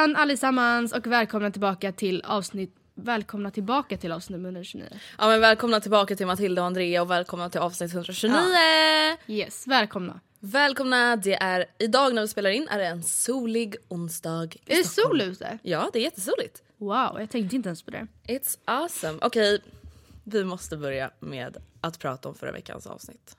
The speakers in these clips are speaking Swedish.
Hejsan allesammans och välkomna tillbaka till avsnitt Välkomna tillbaka till avsnitt nummer 129. Ja men välkomna tillbaka till Matilda och Andrea och välkomna till avsnitt 129! Yes, välkomna. Välkomna, det är idag när vi spelar in är det en solig onsdag Är det sol ute? Ja det är jättesoligt. Wow, jag tänkte inte ens på det. It's awesome. Okej, vi måste börja med att prata om förra veckans avsnitt.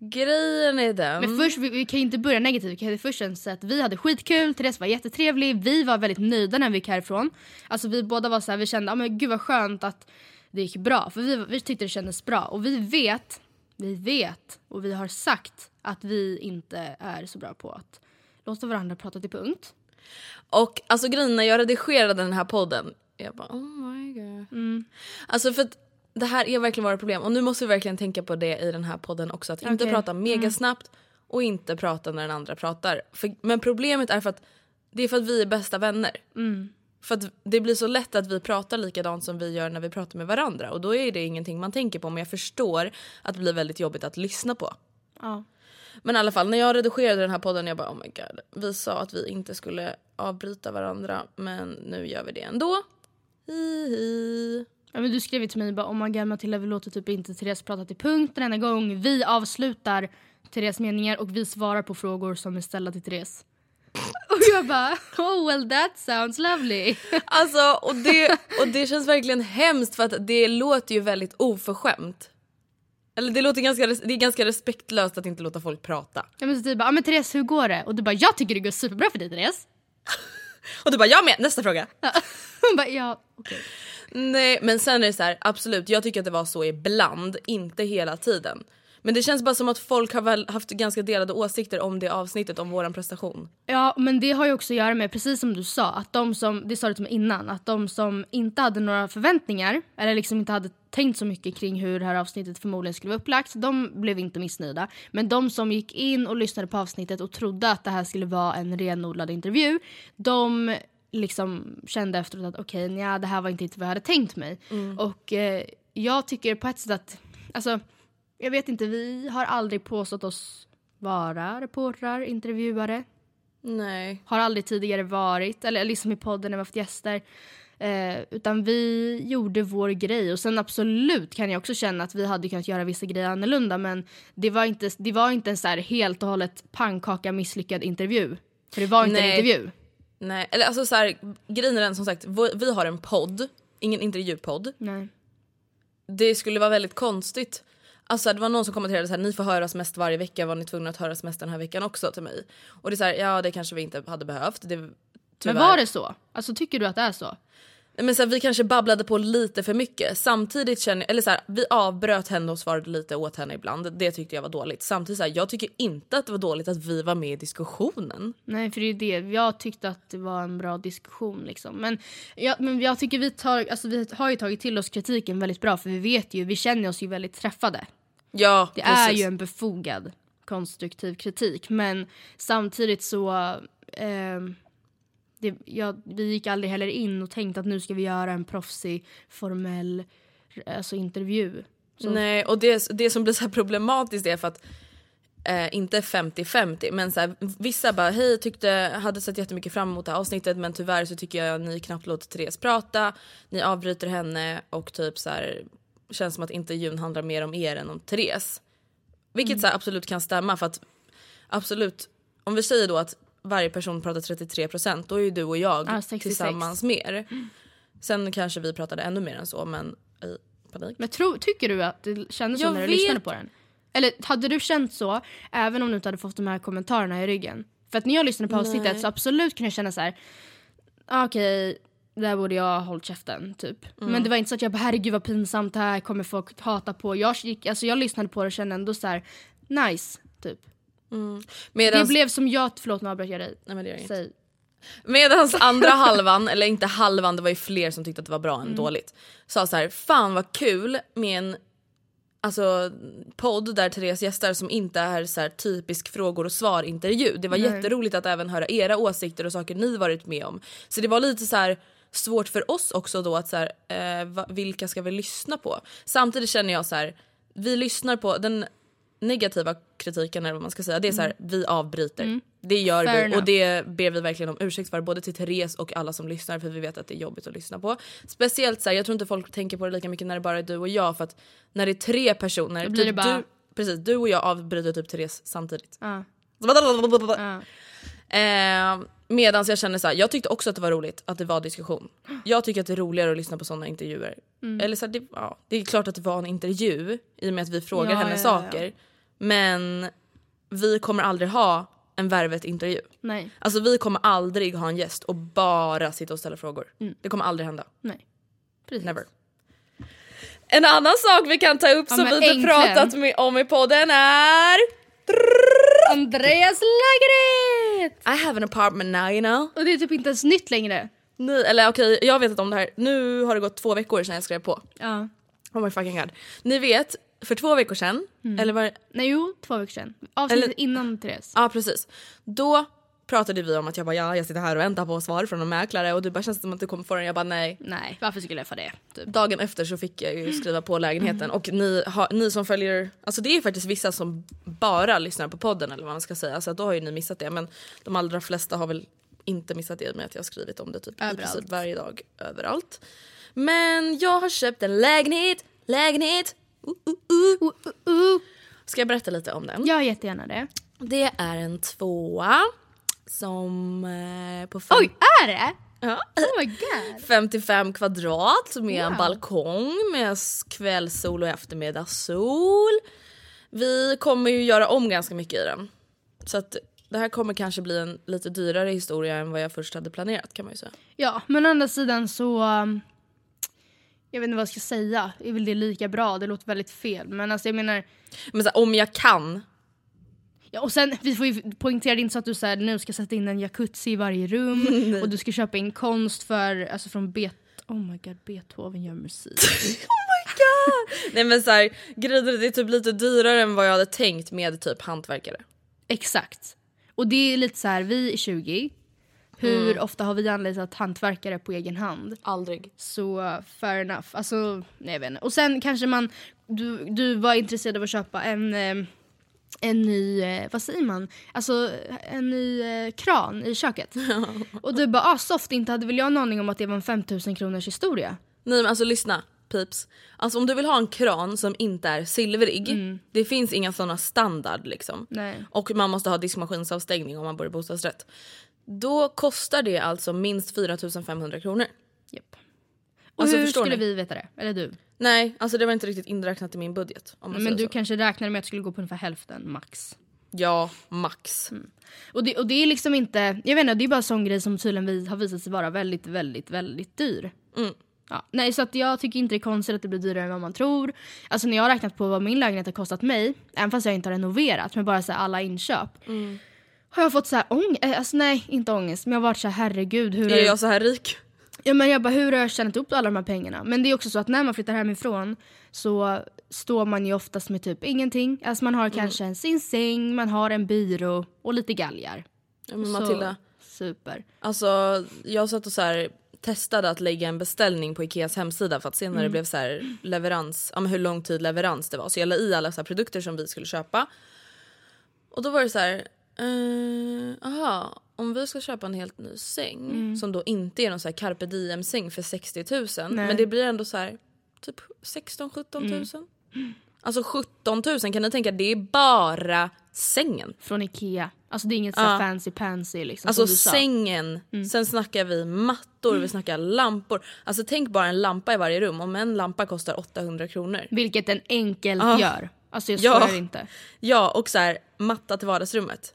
Grejen är den... Men först, vi, vi kan ju inte börja negativt. Vi kan först säga att vi hade skitkul, Therese var jättetrevlig, vi var väldigt nöjda när vi gick härifrån. Alltså vi båda var så här, vi kände, ah, men gud vad skönt att det gick bra. För vi, vi tyckte det kändes bra. Och vi vet, vi vet och vi har sagt att vi inte är så bra på att låta varandra prata till punkt. Och alltså grejen när jag redigerade den här podden, jag bara oh my god. Alltså för att det här är verkligen våra problem och nu måste vi verkligen tänka på det i den här podden också. Att inte Okej. prata mega snabbt och inte prata när den andra pratar. För, men problemet är för att det är för att vi är bästa vänner. För att det blir så lätt att vi pratar likadant som vi gör när vi pratar med varandra och då är det ingenting man tänker på men jag förstår att det blir väldigt jobbigt att lyssna på. Ja. Men i alla fall när jag redigerade den här podden jag bara oh my god. Vi sa att vi inte skulle avbryta varandra men nu gör vi det ändå. Hihi. Ja, men du skrev till mig bara oh my god Matilda vi låter typ inte Therese prata till punkt denna gång. Vi avslutar Therese meningar och vi svarar på frågor som är ställda till Therese. Och jag bara oh well that sounds lovely. Alltså och det, och det känns verkligen hemskt för att det låter ju väldigt oförskämt. Eller det låter ganska, det är ganska respektlöst att inte låta folk prata. Jag måste typ bara ah, men Therese hur går det? Och du bara jag tycker det går superbra för dig Therese. Och du bara jag med, nästa fråga. Hon bara ja okej. Nej men sen är det så här, absolut jag tycker att det var så ibland, inte hela tiden. Men det känns bara som att folk har väl haft ganska delade åsikter om det avsnittet, om våran prestation. Ja men det har ju också att göra med precis som du sa att de som, det sa du till mig innan, att de som inte hade några förväntningar eller liksom inte hade tänkt så mycket kring hur det här avsnittet förmodligen skulle vara upplagt, de blev inte missnöjda. Men de som gick in och lyssnade på avsnittet och trodde att det här skulle vara en renodlad intervju, de liksom kände efteråt att okej, okay, det här var inte riktigt vad jag hade tänkt mig. Och eh, jag tycker på ett sätt att, alltså jag vet inte, vi har aldrig påstått oss vara reportrar, intervjuare. Nej. Har aldrig tidigare varit, eller liksom i podden när vi haft gäster. Eh, utan vi gjorde vår grej och sen absolut kan jag också känna att vi hade kunnat göra vissa grejer annorlunda men det var inte, det var inte en så helt och hållet pannkaka misslyckad intervju. För det var inte en Nej. intervju. Nej, eller alltså så här, grejen är den som sagt, vi har en podd, ingen intervjupodd. Nej. det skulle vara väldigt konstigt. Alltså det var någon som kommenterade så här, ni får höras mest varje vecka, var ni tvungna att höras mest den här veckan också till mig? Och det är så här, ja det kanske vi inte hade behövt. Det, Men var det så? Alltså tycker du att det är så? Men så här, vi kanske babblade på lite för mycket. Samtidigt känner eller så här, vi avbröt henne och svarade lite åt henne ibland. Det tyckte jag var dåligt. Samtidigt så här, jag tycker inte att det var dåligt att vi var med i diskussionen. Nej, för det är det. Jag tyckte att det var en bra diskussion. Liksom. Men, jag, men jag tycker vi, tar, alltså, vi har ju tagit till oss kritiken väldigt bra för vi vet ju, vi känner oss ju väldigt träffade. Ja, Det precis. är ju en befogad konstruktiv kritik men samtidigt så ehm, det, ja, vi gick aldrig heller in och tänkte att nu ska vi göra en proffsig formell alltså, intervju. Så, Nej, och det, det som blir så här problematiskt är för att eh, inte 50-50 men så här, vissa bara hej tyckte hade sett jättemycket fram emot det här avsnittet men tyvärr så tycker jag ni knappt låter Therese prata. Ni avbryter henne och typ så här känns som att intervjun handlar mer om er än om Therese. Vilket så här, absolut kan stämma för att absolut om vi säger då att varje person pratar 33% då är ju du och jag Ja, 66. tillsammans mer. Sen kanske vi pratade ännu mer än så men i panik. Men tro, tycker du att det kändes så Jag när du vet- lyssnade på den? Eller hade du känt så även om du inte hade fått de här kommentarerna i ryggen? För att när jag lyssnade på avsnittet så absolut kunde jag känna så här. "Ah, okej där borde jag hållit käften typ. Mm. Men det var inte så att jag bara herregud vad pinsamt det här kommer folk hata på. Jag, gick, alltså, jag lyssnade på det och kände ändå så här nice typ. Medans, Det blev som jag, förlåt nu avbröt jag dig. Nej, men det gör inget. Säg. Medans andra halvan, eller inte halvan, det var ju fler som tyckte att det var bra Mm. än dåligt. Sa så här, fan vad kul med en alltså, podd där Therese gästar som inte är så här, typisk frågor och svar intervju. Det var Nej. jätteroligt att även höra era åsikter och saker ni varit med om. Så det var lite så här svårt för oss också då att så här, eh, vilka ska vi lyssna på? Samtidigt känner jag så här, vi lyssnar på den negativa kritiken eller vad man ska säga. Det är så här, vi avbryter. Det gör Mm. Fair vi enough. och det ber vi verkligen om ursäkt för både till Therese och alla som lyssnar för vi vet att det är jobbigt att lyssna på. Speciellt så här, jag tror inte folk tänker på det lika mycket när det bara är du och jag för att när det är tre personer, Då blir typ det bara- du, precis, du och jag avbryter typ Therese samtidigt. Ja. Ja. Eh, Medan jag känner så här, jag tyckte också att det var roligt att det var diskussion. Jag tycker att det är roligare att lyssna på sådana intervjuer. Mm. Eller så här, det, ja, det är klart att det var en intervju i och med att vi frågar Ja, henne ja. saker. Men vi kommer aldrig ha en Värvet-intervju. Nej, Alltså vi kommer aldrig ha en gäst och bara sitta och ställa frågor. Mm. Det kommer aldrig hända. nej. Precis. Never. En annan sak vi kan ta upp Ja, som vi inte pratat med, om i podden är... Andreas lägenhet! I have an apartment now you know. Och det är typ inte ens nytt längre. Nej, eller okej, jag vet inte om det här. Nu har det gått två veckor sedan jag skrev på. Ja. Oh my fucking god. Ni vet, för två veckor sedan, Mm. eller var det- Nej jo, två veckor sedan. Avsnittet Eller- innan Therese. Ja precis. Då pratade vi om att jag bara ja, jag sitter här och väntar på svar från en mäklare och du bara känns det som att du kommer få den? Jag bara nej. Nej, varför skulle jag få det? Typ. Dagen efter så fick jag ju skriva på lägenheten och ni, har, ni som följer, alltså det är faktiskt vissa som bara lyssnar på podden eller vad man ska säga så då har ju ni missat det men de allra flesta har väl inte missat det med att jag har skrivit om det typ Överallt. varje dag överallt. Men jag har köpt en lägenhet, lägenhet, uh, uh, uh. Ska jag berätta lite om den? Jag jättegärna det. Det är en tvåa som eh, på fem, Oj, är det? ja, Oh my god. 55 kvadrat med en Wow. balkong med kvällssol och eftermiddagssol. Vi kommer ju göra om ganska mycket i den. Så att det här kommer kanske bli en lite dyrare historia än vad jag först hade planerat kan man ju säga. Ja, men å andra sidan så... Jag vet inte vad jag ska säga. Är väl det lika bra? Det låter väldigt fel. Men alltså jag menar... Men så här, om jag kan, Ja, och sen, vi får ju poängtera det är inte så att du så här, nu ska sätta in en jacuzzi i varje rum och du ska köpa in konst för, alltså från Bet... Oh my god, Beethoven gör musik. nej men så här, det är typ lite dyrare än vad jag hade tänkt med typ hantverkare. Exakt. Och det är lite så här, vi är 20. Hur Mm. ofta har vi anlitat hantverkare på egen hand? Aldrig. Så fair enough. Alltså, nej jag vet inte. Och sen kanske man, du, du var intresserad av att köpa en, eh, en ny, eh, vad säger man? Alltså en ny eh, kran i köket. Och du bara, ah soft, inte hade väl jag en aning om att det var en 5000 kronors historia. Nej men alltså lyssna pips. Alltså om du vill ha en kran som inte är silvrig, det finns inga såna standard liksom. Nej. Och man måste ha diskmaskinsavstängning om man bor i bostadsrätt. Då kostar det alltså minst 4500 kronor. Japp. Och Alltså, hur skulle ni? vi veta det? Eller du? Nej, alltså det var inte riktigt inräknat i min budget. Men du så. kanske räknade med att det skulle gå på ungefär hälften max. Ja, max. Och det, och det är liksom inte, jag vet inte, det är bara en sån grej som tydligen har visat sig vara väldigt, väldigt, väldigt dyr. Ja, nej, så att jag tycker inte det är konstigt att det blir dyrare än vad man tror. Alltså när jag har räknat på vad min lägenhet har kostat mig, även fast jag inte har renoverat, men bara så alla inköp. Har jag fått så här ångest, alltså nej inte ångest, men jag har varit så här herregud hur Är jag så här rik? Ja, men jag bara, hur har jag tjänat upp alla de här pengarna? Men det är också så att när man flyttar hemifrån så står man ju oftast med typ ingenting. Alltså man har kanske en sin säng, man har en byrå och lite galgar. Ja, men Så, Matilda, super. alltså jag satt och så här testade att lägga en beställning på Ikeas hemsida för att se när det blev så här leverans, ja, men hur lång tid leverans det var. Så jag la i alla så produkter som vi skulle köpa. Och då var det så här, eh, aha, om vi ska köpa en helt ny säng som då inte är någon så här carpe diem säng för 60 000 men det blir ändå så här typ 16-17 000. Alltså 17 000 kan ni tänka det är bara sängen. Från Ikea. Alltså det är inget så fancy pansy liksom Alltså sängen, sen snackar vi mattor, vi snackar lampor. Alltså tänk bara en lampa i varje rum. Om en lampa kostar 800 kronor. Vilket den enkelt Ja. gör. Alltså jag Ja. skojar inte. Ja och så här, matta till vardagsrummet.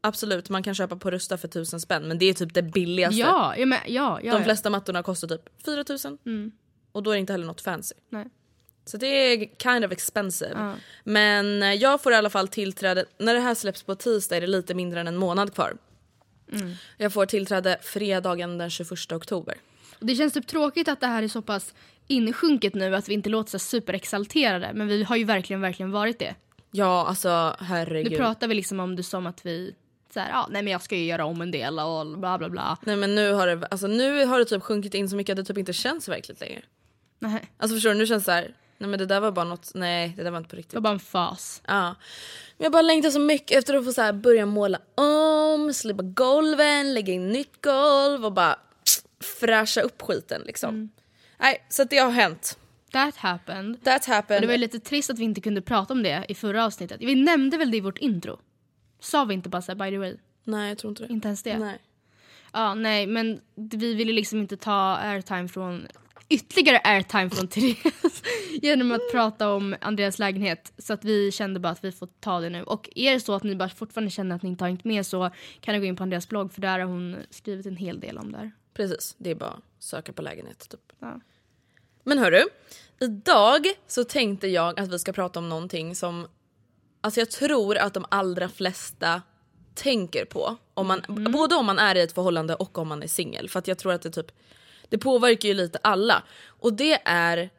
Absolut man kan köpa på Rusta för tusen spänn men det är typ det billigaste. Ja, ja, men, ja, ja, De ja. flesta mattorna kostar typ 4000 Och då är det inte heller något fancy. Nej. Så det är kind of expensive. Men eh, jag får i alla fall tillträde, när det här släpps på tisdag är det lite mindre än en månad kvar. Jag får tillträde fredagen den 21 oktober. Det känns typ tråkigt att det här är så pass insjunket nu att vi inte låter så superexalterade. Men vi har ju verkligen, verkligen varit det. Ja alltså Nu herregud. pratar vi liksom om det som att vi så här, ja, nej men jag ska ju göra om en del och bla bla bla. Nej men nu har det, alltså, nu har det typ sjunkit in så mycket att det typ inte känns verkligt längre. Nej, Alltså förstår du, nu känns det så här, nej men det där var bara något, nej det där var inte på det riktigt. var bara en fas. Ja. Men jag bara längtar så mycket efter att få så här börja måla om, slipa golven, lägga in nytt golv och bara fräscha upp skiten liksom. Nej, så det har hänt. That happened. That Och happened. det var lite trist att vi inte kunde prata om det i förra avsnittet. Vi nämnde väl det i vårt intro? Sa vi inte bara så här, by the way? Nej jag tror inte det. Inte ens det? Nej. Ja, nej, men vi ville liksom inte ta airtime från ytterligare airtime från Therese genom att prata om Andreas lägenhet. Så att vi kände bara att vi får ta det nu. Och är det så att ni bara fortfarande känner att ni inte har hängt med så kan ni gå in på Andreas blogg för där har hon skrivit en hel del om det här. Precis, det är bara att söka på lägenhet typ. Ja. Men hörru, idag så tänkte jag att vi ska prata om någonting som alltså jag tror att de allra flesta tänker på. Om man, Både om man är i ett förhållande och om man är singel. För att jag tror att det typ det påverkar ju lite alla. Och det är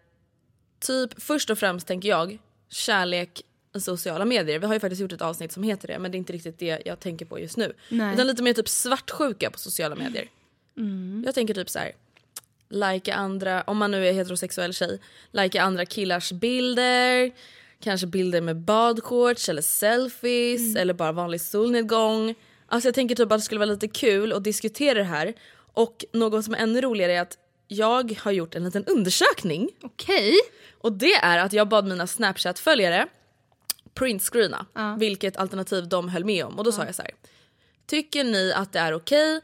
typ först och främst tänker jag kärlek i sociala medier. Vi har ju faktiskt gjort ett avsnitt som heter det men det är inte riktigt det jag tänker på just nu. Nej. Utan lite mer typ svartsjuka på sociala medier. Jag tänker typ så här. Lika andra, om man nu är heterosexuell tjej, lika andra killars bilder. Kanske bilder med badshorts eller selfies eller bara vanlig solnedgång. Alltså jag tänker typ att det skulle vara lite kul att diskutera det här. Och något som är ännu roligare är att jag har gjort en liten undersökning. Okej. Och det är att jag bad mina snapchat-följare printscreena vilket alternativ de höll med om. Och då sa jag så här. Tycker ni att det är okej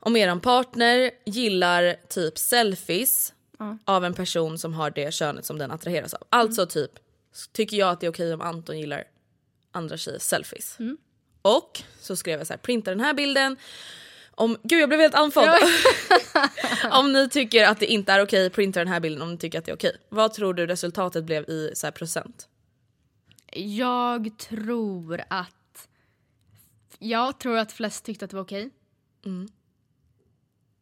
om eran partner gillar typ selfies av en person som har det könet som den attraheras av? Alltså typ, tycker jag att det är okej om Anton gillar andra tjejers selfies? Och så skrev jag så här, printa den här bilden. Om, gud jag blev helt andfådd. om ni tycker att det inte är okej, printa den här bilden om ni tycker att det är okej. Vad tror du resultatet blev i så här procent? Jag tror att... Jag tror att flest tyckte att det var okej.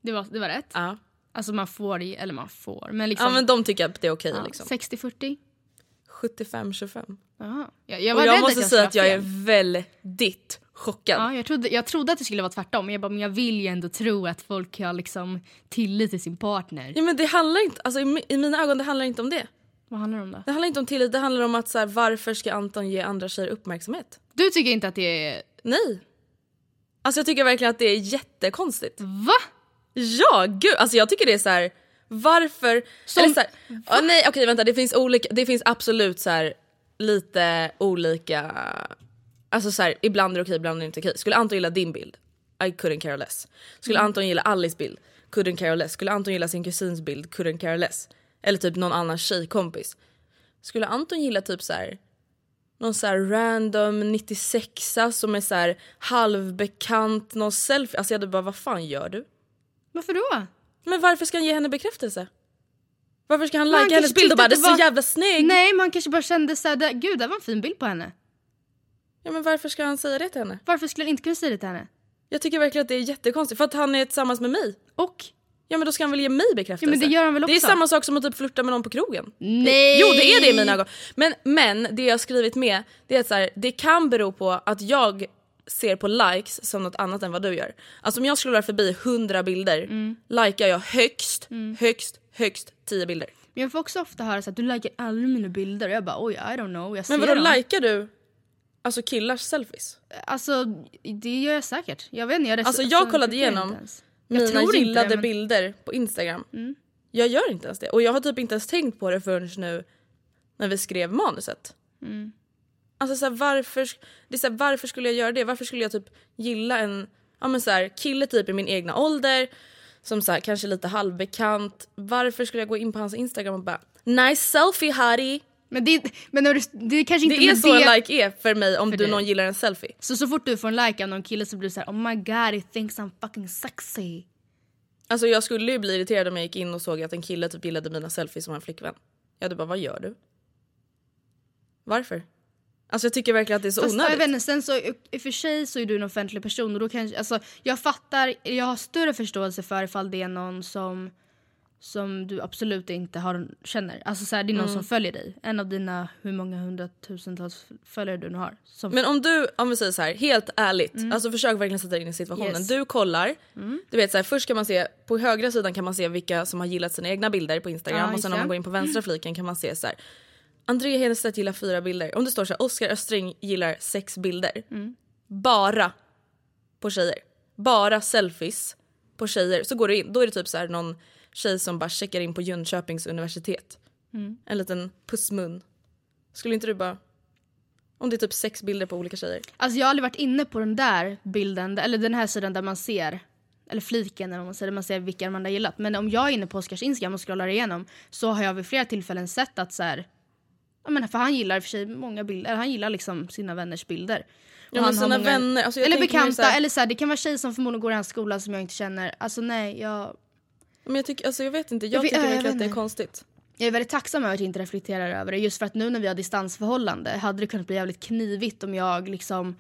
Det, var, det var rätt. Ja. Alltså man får, eller man får, men liksom... ja men de tycker att det är okej ja, liksom. 60-40. 75-25. Jaha. Jag, jag Och jag måste att säga jag att jag är väldigt chockad. Ja, jag, trodde, jag trodde att det skulle vara tvärtom. Jag, bara, men jag vill ju ändå tro att folk har liksom tillit till sin partner. Ja, men det handlar inte, alltså, i, I mina ögon det handlar inte om det. Vad handlar det om då? Det handlar inte om tillit, det handlar om att så här, varför ska Anton ge andra tjejer uppmärksamhet? Du tycker inte att det är... Nej. Alltså jag tycker verkligen att det är jättekonstigt. Va? Ja, gud! Alltså jag tycker det är så här. Varför... Som- så här, ja, nej okej vänta det finns, olika, det finns absolut så här, lite olika... Alltså så här, ibland är det okej, ibland är det inte okej. Skulle Anton gilla din bild? I couldn't care less. Skulle Anton gilla Alice bild? Couldn't care less. Skulle Anton gilla sin kusins bild? Couldn't care less. Eller typ någon annan tjejkompis. Skulle Anton gilla typ så här någon så random 96 som är så här halvbekant, någon selfie. Alltså jag hade bara vad fan gör du? Varför då? Men varför ska han ge henne bekräftelse? Varför ska han Men han lajka hennes bild och bara det är att så var- jävla snygg? Nej man kanske bara kände såhär, "Det- gud det var en fin bild på henne. Ja, men varför ska han säga det till henne? Varför skulle han inte kunna säga det till henne? Jag tycker verkligen att det är jättekonstigt för att han är tillsammans med mig. Och? Ja men då ska han väl ge mig bekräftelse? Ja, men det gör han väl Det är också? samma sak som att typ flirta med någon på krogen. Nej! Jo det är det i mina ögon. Men, men det jag har skrivit med det är att så här, det kan bero på att jag ser på likes som något annat än vad du gör. Alltså om jag scrollar förbi 100 bilder Mm. likar jag högst, högst, högst 10 bilder. Men jag får också ofta höra så att du likar aldrig mina bilder och jag bara oj I don't know, jag ser Men vadå dem. likar du alltså killars selfies? Alltså det gör jag säkert. Jag vet inte, jag Alltså, jag kollade reflekterar igenom Mina gillade det, men- bilder på Instagram. Mm. Jag gör inte ens det. Och jag har typ inte ens tänkt på det förrän nu när vi skrev manuset. Mm. Alltså så här, varför, det är så här, varför skulle jag göra det? Varför skulle jag typ gilla en ja, men så här, kille typ i min egna ålder som så här, kanske lite halvbekant. Varför skulle jag gå in på hans Instagram och bara nice selfie Harry? Men, det, men när du, det är kanske inte Det är så det. en like är för mig om För du dig. någon gillar en selfie. Så, så fort du får en like av någon kille så blir du såhär oh my god he thinks I'm fucking sexy. Alltså jag skulle ju bli irriterad om jag gick in och såg att en kille typ gillade mina selfies som en flickvän. Jag hade bara, vad gör du? Varför? Alltså jag tycker verkligen att det är så Fast onödigt. inte, sen så i och för sig så är du en offentlig person och då kanske, alltså jag fattar, jag har större förståelse för ifall det är någon som som du absolut inte har, känner. Alltså så här, det är någon Mm. som följer dig. En av dina, hur många hundratusentals följare du nu har. Som Men om du, om vi säger så här, helt ärligt, alltså försök verkligen sätta dig in i situationen. Mm. Yes. Mm. Du kollar, du vet så här, först kan man se, på högra sidan kan man se vilka som har gillat sina egna bilder på Instagram Ja, och sen om man går in på vänstra fliken kan man se så här. Andrea Hedenstedt gillar fyra bilder. Om det står så här, Oskar Östring gillar sex bilder. Mm. Bara på tjejer. Bara selfies på tjejer. Så går du in, då är det typ så här någon tjej som bara checkar in på Jönköpings universitet. Mm. En liten pussmun. Skulle inte du bara... Om det är typ sex bilder på olika tjejer. Alltså jag har aldrig varit inne på den där bilden, eller den här sidan där man ser eller fliken eller vad man säger, där man ser vilka man har gillat. Men om jag är inne på Oskars Instagram och scrollar igenom så har jag vid flera tillfällen sett att så här, ja men för han gillar för sig många bilder, han gillar liksom sina vänners bilder. Ja, men sina vänner, alltså eller bekanta, här- eller så här, det kan vara tjejer som förmodligen går i hans skola som jag inte känner. Alltså nej, jag, Men jag, tycker, alltså jag vet inte, jag, Jag tycker jag verkligen att det är konstigt. jag är väldigt tacksam över att jag inte reflekterar över det. Just för att nu när vi har distansförhållande hade det kunnat bli jävligt knivigt om jag liksom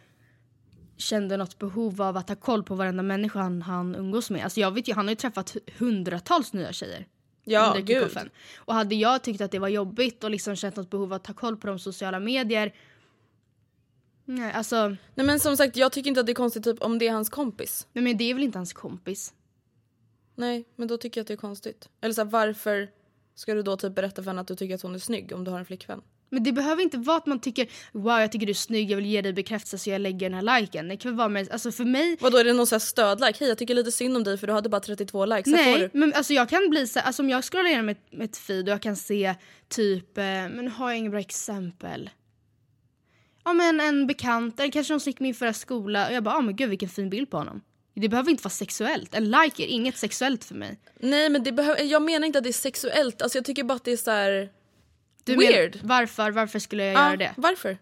kände något behov av att ha koll på varenda människa han, han umgås med. Alltså jag vet ju, han har ju träffat hundratals nya tjejer. Ja, under kickoffen. Och hade jag tyckt att det var jobbigt och liksom känt något behov av att ta koll på de sociala medier. Nej, alltså, Nej men som sagt, jag tycker inte att det är konstigt typ om det är hans kompis. nej, men det är väl inte hans kompis? Nej, men då tycker jag att det är konstigt. Eller så här, varför ska du då typ berätta för henne att du tycker att hon är snygg om du har en flickvän? Men det behöver inte vara att man tycker wow jag tycker du är snygg, jag vill ge dig bekräftelse så jag lägger den här liken. Det kan vara med, alltså för mig Vadå är det någon stödlike? Hej jag tycker lite synd om dig för du hade bara 32 likes. Nej, du. men alltså jag kan bli så alltså om jag scrollar igenom ett, ett feed och jag kan se typ, eh, men har jag inga bra exempel? Ja men en bekant, eller kanske någon som gick min förra skola och jag bara, ja men gud vilken fin bild på honom. Det behöver inte vara sexuellt, en like är inget sexuellt för mig. Nej men det behöver, jag menar inte att det är sexuellt, alltså jag tycker bara att det är så här. Du Weird. Men, varför, varför skulle jag Ja, göra det? Varför?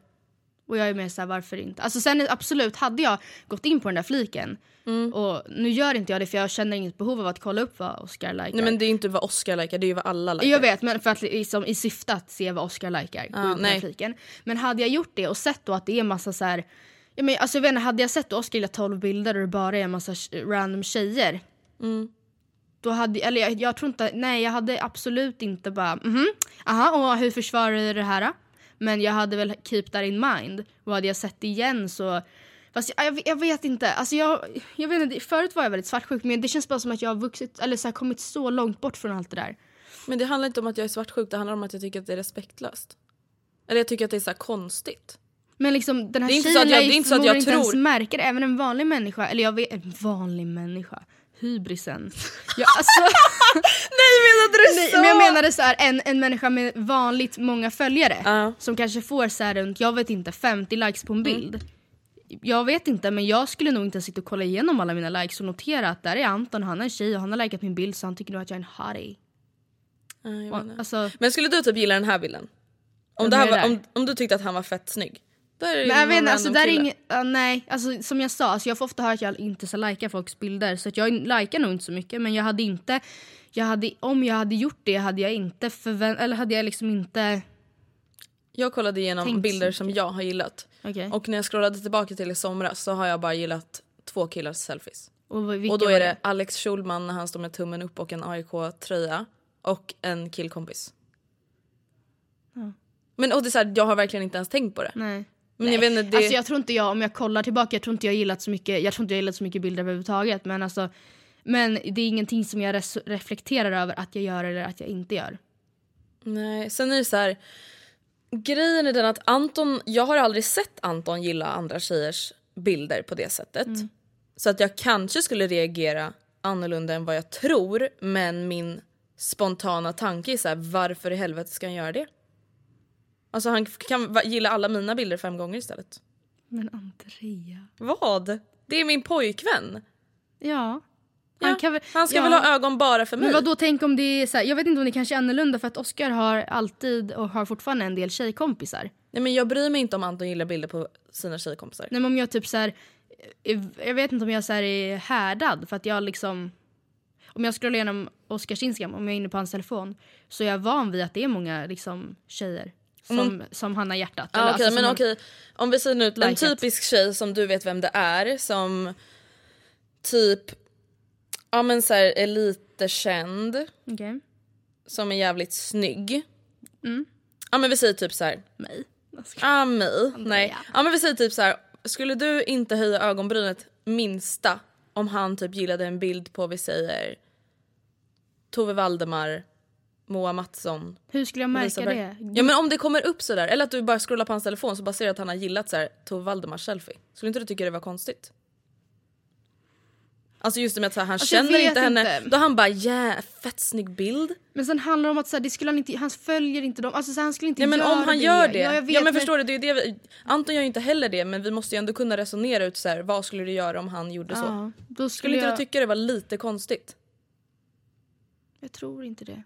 Och jag är mer såhär, varför inte? Alltså sen absolut, hade jag gått in på den där fliken Mm. och nu gör inte jag det för jag känner inget behov av att kolla upp vad Oscar likar. Nej men det är inte vad Oscar likar, det är ju vad alla likar. Jag vet, men för att liksom, i syfte att se vad Oscar likar. på nej. här fliken. Men hade jag gjort det och sett då att det är massa så här. Ja, men, alltså, jag vet inte, hade jag sett Oscar gillar 12 bilder och det bara är en massa random tjejer. Mm. Då hade, eller jag, jag tror inte, nej jag hade absolut inte bara mhm, aha och hur försvarar du det här? Men jag hade väl keep that in mind. Och hade jag sett igen så Fast jag, jag, jag vet inte, alltså jag, jag vet inte, förut var jag väldigt svartsjuk men det känns bara som att jag har vuxit, eller så här, kommit så långt bort från allt det där. Men det handlar inte om att jag är svartsjuk, det handlar om att jag tycker att det är respektlöst. Eller jag tycker att det är så konstigt. Men liksom den här Det är inte så tjejen att jag- det är inte så att jag tror- ens. Även en vanlig människa, eller jag vet, en vanlig människa. Hybrisen. Jag, alltså, Nej menade du nej, men jag menade så här, en, en människa med vanligt många följare. Ja. Som kanske får så här runt, jag vet inte, 50 likes på en Mm. bild. Jag vet inte men jag skulle nog inte sitta och kolla igenom alla mina likes och notera att där är Anton, han är en tjej och han har likat min bild så han tycker nog att jag är en hottie. Menar. Alltså, Men skulle du typ gilla den här bilden? Om, det här var, om, om du tyckte att han var fett snygg. Där är Men jag vet inte, alltså, där är inget, ja, nej, alltså, som jag sa, alltså, jag får ofta höra att jag inte så likar folks bilder så att jag likar nog inte så mycket men jag hade inte, jag hade, om jag hade gjort det hade jag inte förvänt, eller hade jag liksom inte, Jag kollade igenom bilder som jag har gillat. okej. Och när jag scrollade tillbaka till i somras så har jag bara gillat två killars selfies. Och, Och då är det Alex Schulman när han står med tummen upp och en AIK-tröja. Och en killkompis. Men och det är så här, jag har verkligen inte ens tänkt på det. Nej. Men jag vet inte, det... Alltså jag tror inte jag, om jag kollar tillbaka, jag tror inte jag gillat så mycket, jag tror inte jag gillat så mycket bilder överhuvudtaget men alltså men det är ingenting som jag reflekterar över att jag gör eller att jag inte gör. Nej, sen är det så här. Grejen är den att Anton, jag har aldrig sett Anton gilla andra tjejers bilder på det sättet. Så att jag kanske skulle reagera annorlunda än vad jag tror men min spontana tanke är så här, varför i helvete ska han göra det? Alltså han kan gilla alla mina bilder fem gånger istället. Men Andrea. Vad? Det är min pojkvän. Ja. Han, kan väl, han ska ja. väl ha ögon bara för mig? Men vad då tänk om det är så här, jag vet inte om det kanske är annorlunda för att Oscar har alltid och har fortfarande en del tjejkompisar. Nej, men jag bryr mig inte om Anton gillar bilder på sina tjejkompisar. Nej, men om jag typ så här, eh, jag vet inte om jag så här är härdad för att jag liksom om jag scrollar igenom Oscars Instagram, om jag är inne på hans telefon så är jag van vid att det är många liksom, tjejer som, som han har hjärtat. Ja, Eller, okej, alltså, men som okej. Om vi säger nu en typisk tjej som du vet vem det är som typ ja men så här, är lite känd, Okej. som är jävligt snygg. Mm. Ja men vi säger typ så här. Mig. Ja mig. Nej. Ja men vi säger typ så här. Skulle du inte höja ögonbrynet minsta om han typ gillade en bild på vi säger Tove Valdemar, Moa Mattsson, Hur skulle jag märka det? Ja men om det kommer upp sådär, eller att du bara scrollar på hans telefon så bara ser du att han har gillat så här, Tove Valdemars selfie. Skulle inte du tycka det var konstigt? Alltså just det med att så här, han Alltså, känner vet inte henne, inte. då han bara yeah, fett snygg bild. Men sen handlar det om att så här, det skulle han inte, han följer inte dem, alltså så här, han skulle inte Ja men göra om han gör det, Ja, ja, jag vet, men förstår du, det är det vi, Anton gör ju inte heller det men vi måste ju ändå kunna resonera ut så här, vad skulle du göra om han gjorde så? Ja, då Skulle skulle inte jag, du tycka det var lite konstigt? jag tror inte det.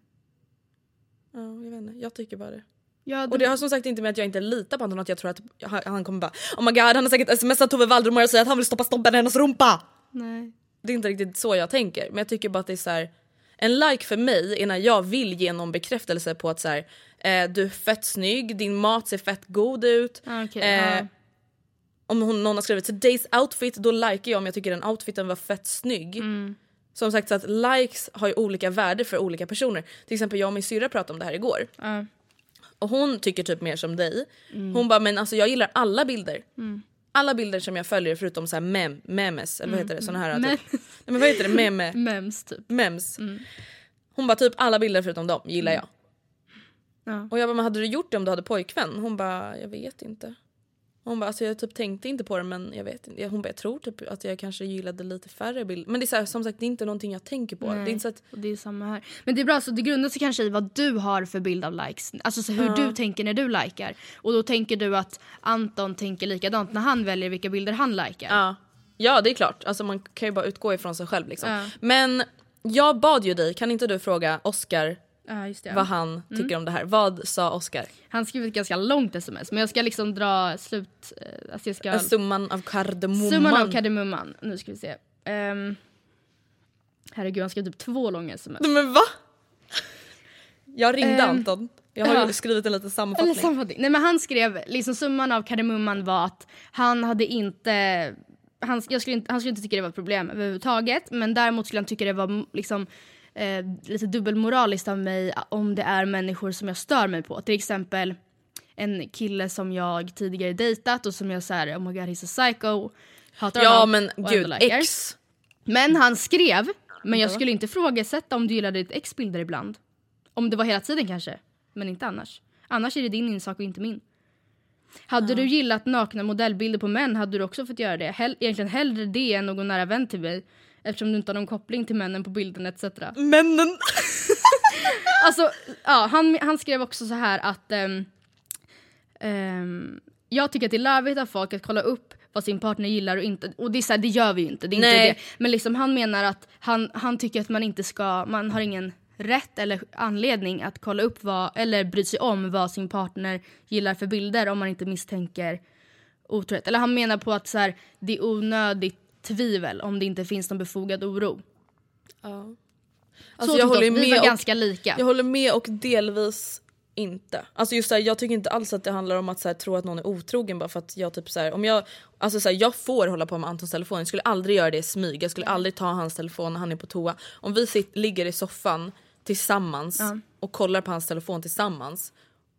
Ja, jag vet inte, jag tycker bara det. Ja, Och det har som sagt inte med att jag inte litar på Anton att jag tror att han, kommer bara oh my god han har säkert smsat Tove Valdemar och säger att han vill stoppa stompen i hennes rumpa. Nej. Det är inte riktigt så jag tänker men jag tycker bara att det är så här. En like för mig är när jag vill ge någon bekräftelse på att så här, eh, du är fett snygg, din mat ser fett god ut. Ah, okej, Eh, ja. Om hon, någon har skrivit today's outfit då likar jag om jag tycker den outfiten var fett snygg. Mm. Som sagt så att likes har ju olika värde för olika personer. Till exempel jag och min syrra pratade om det här igår. Ja. Och hon tycker typ mer som dig. Mm. Hon bara men alltså jag gillar alla bilder. Alla bilder som jag följer förutom så här mem, memes eller vad heter det? Såna här Men- typ. Nej, men vad heter det? Meme? Mems typ. Mems. Hon bara typ alla bilder förutom dem gillar jag. Ja. Och jag bara men hade du gjort det om du hade pojkvän? Hon bara jag vet inte. Hon bara alltså jag typ tänkte inte på det men jag vet inte. Hon bara jag tror typ att jag kanske gillade lite färre bilder. Men det är så här, som sagt det är inte någonting jag tänker på. Det är inte så att, det är samma här. Men det är bra, så det grundar sig kanske i vad du har för bild av likes. Alltså så hur du tänker när du likar. Och då tänker du att Anton tänker likadant när han väljer vilka bilder han likar. Ja. ja det är klart, alltså man kan ju bara utgå ifrån sig själv liksom. Ja. Men jag bad ju dig, kan inte du fråga Oscar Ja, just det. vad han tycker om det här? Vad sa Oscar? Han skrev ett ganska långt sms men jag ska liksom dra slut... eh, Alltså jag ska... Summan av kardemumman. Summan av kardemumman. Nu ska vi se. Um, herregud han skrev typ två långa sms. Men va? Jag ringde Ehm, Anton. Jag har ja. skrivit en liten Eller sammanfattning. sammanfattning. Nej men han skrev, liksom summan av kardemumman var att han hade inte han, jag skulle inte, han skulle inte tycka det var ett problem överhuvudtaget men däremot skulle han tycka det var mm, liksom, eh, lite dubbelmoraliskt av mig om det är människor som jag stör mig på. Till exempel en kille som jag tidigare dejtat och som jag såhär oh my god he's a psycho. Hatar ja honom men gud, ex. Men han skrev, men jag skulle inte ifrågasätta om du gillade ditt ex bilder ibland. Om det var hela tiden kanske, men inte annars. Annars är det din ensak och inte min. Hade du gillat nakna modellbilder på män hade du också fått göra det. Hell, egentligen hellre det än någon nära vän till mig. Eftersom du inte har någon koppling till männen på bilden etc. Männen. Alltså, ja, han, han skrev också så här att ehm, ehm, jag tycker att det är larvigt av folk att kolla upp vad sin partner gillar och inte. Och det, är så här, det gör vi ju inte. Det är Nej. inte det. Men liksom, han menar att han, han tycker att man inte ska, man har ingen rätt eller anledning att kolla upp vad, eller bry sig om vad sin partner gillar för bilder om man inte misstänker otrohet. Eller han menar på att så här, det är onödigt tvivel om det inte finns någon befogad oro. Ja. Så Alltså, jag, tyckte håller ju vi var med ganska lika. jag håller med och delvis inte. Alltså just så här, jag tycker inte alls att det handlar om att så här, tro att någon är otrogen bara för att jag typ så här, om jag, alltså så här, jag får hålla på med Antons telefon, jag skulle aldrig göra det i smyg, jag skulle aldrig ta hans telefon när han är på toa. Om vi sitter, ligger i soffan tillsammans och kollar på hans telefon tillsammans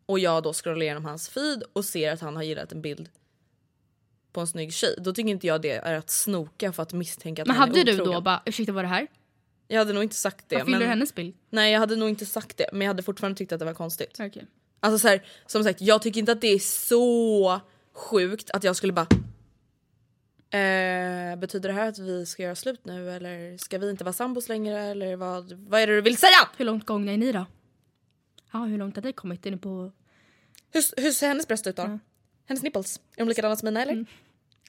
och jag då scrollar igenom hans feed och ser att han har gillat en bild på en snygg tjej, då tycker inte jag det är att snoka för att misstänka att Men han är hade du otrogen. då bara ursäkta vad är det här? Jag hade nog inte sagt det. Fyller men- hennes bild? Nej jag hade nog inte sagt det men jag hade fortfarande tyckt att det var konstigt. Okej. Alltså så här, som sagt jag tycker inte att det är så sjukt att jag skulle bara eh, Betyder det här att vi ska göra slut nu eller ska vi inte vara sambos längre eller vad, vad är det du vill säga? Hur långt gångna är ni då? Ja, hur långt har ni kommit? Är ni på... Hur, hur ser hennes bröst ut då? Hennes nipples, är de likadana som mina eller?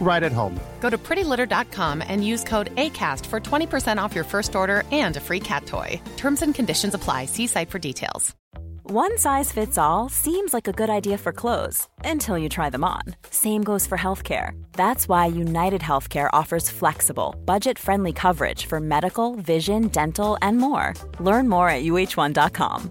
right at home. Go to prettylitter.com and use code ACAST for 20% off your first order and a free cat toy. Terms and conditions apply. See site for details. One size fits all seems like a good idea for clothes until you try them on. Same goes for healthcare. That's why United Healthcare offers flexible, budget friendly coverage for medical, vision, dental, and more. Learn more at uh1.com.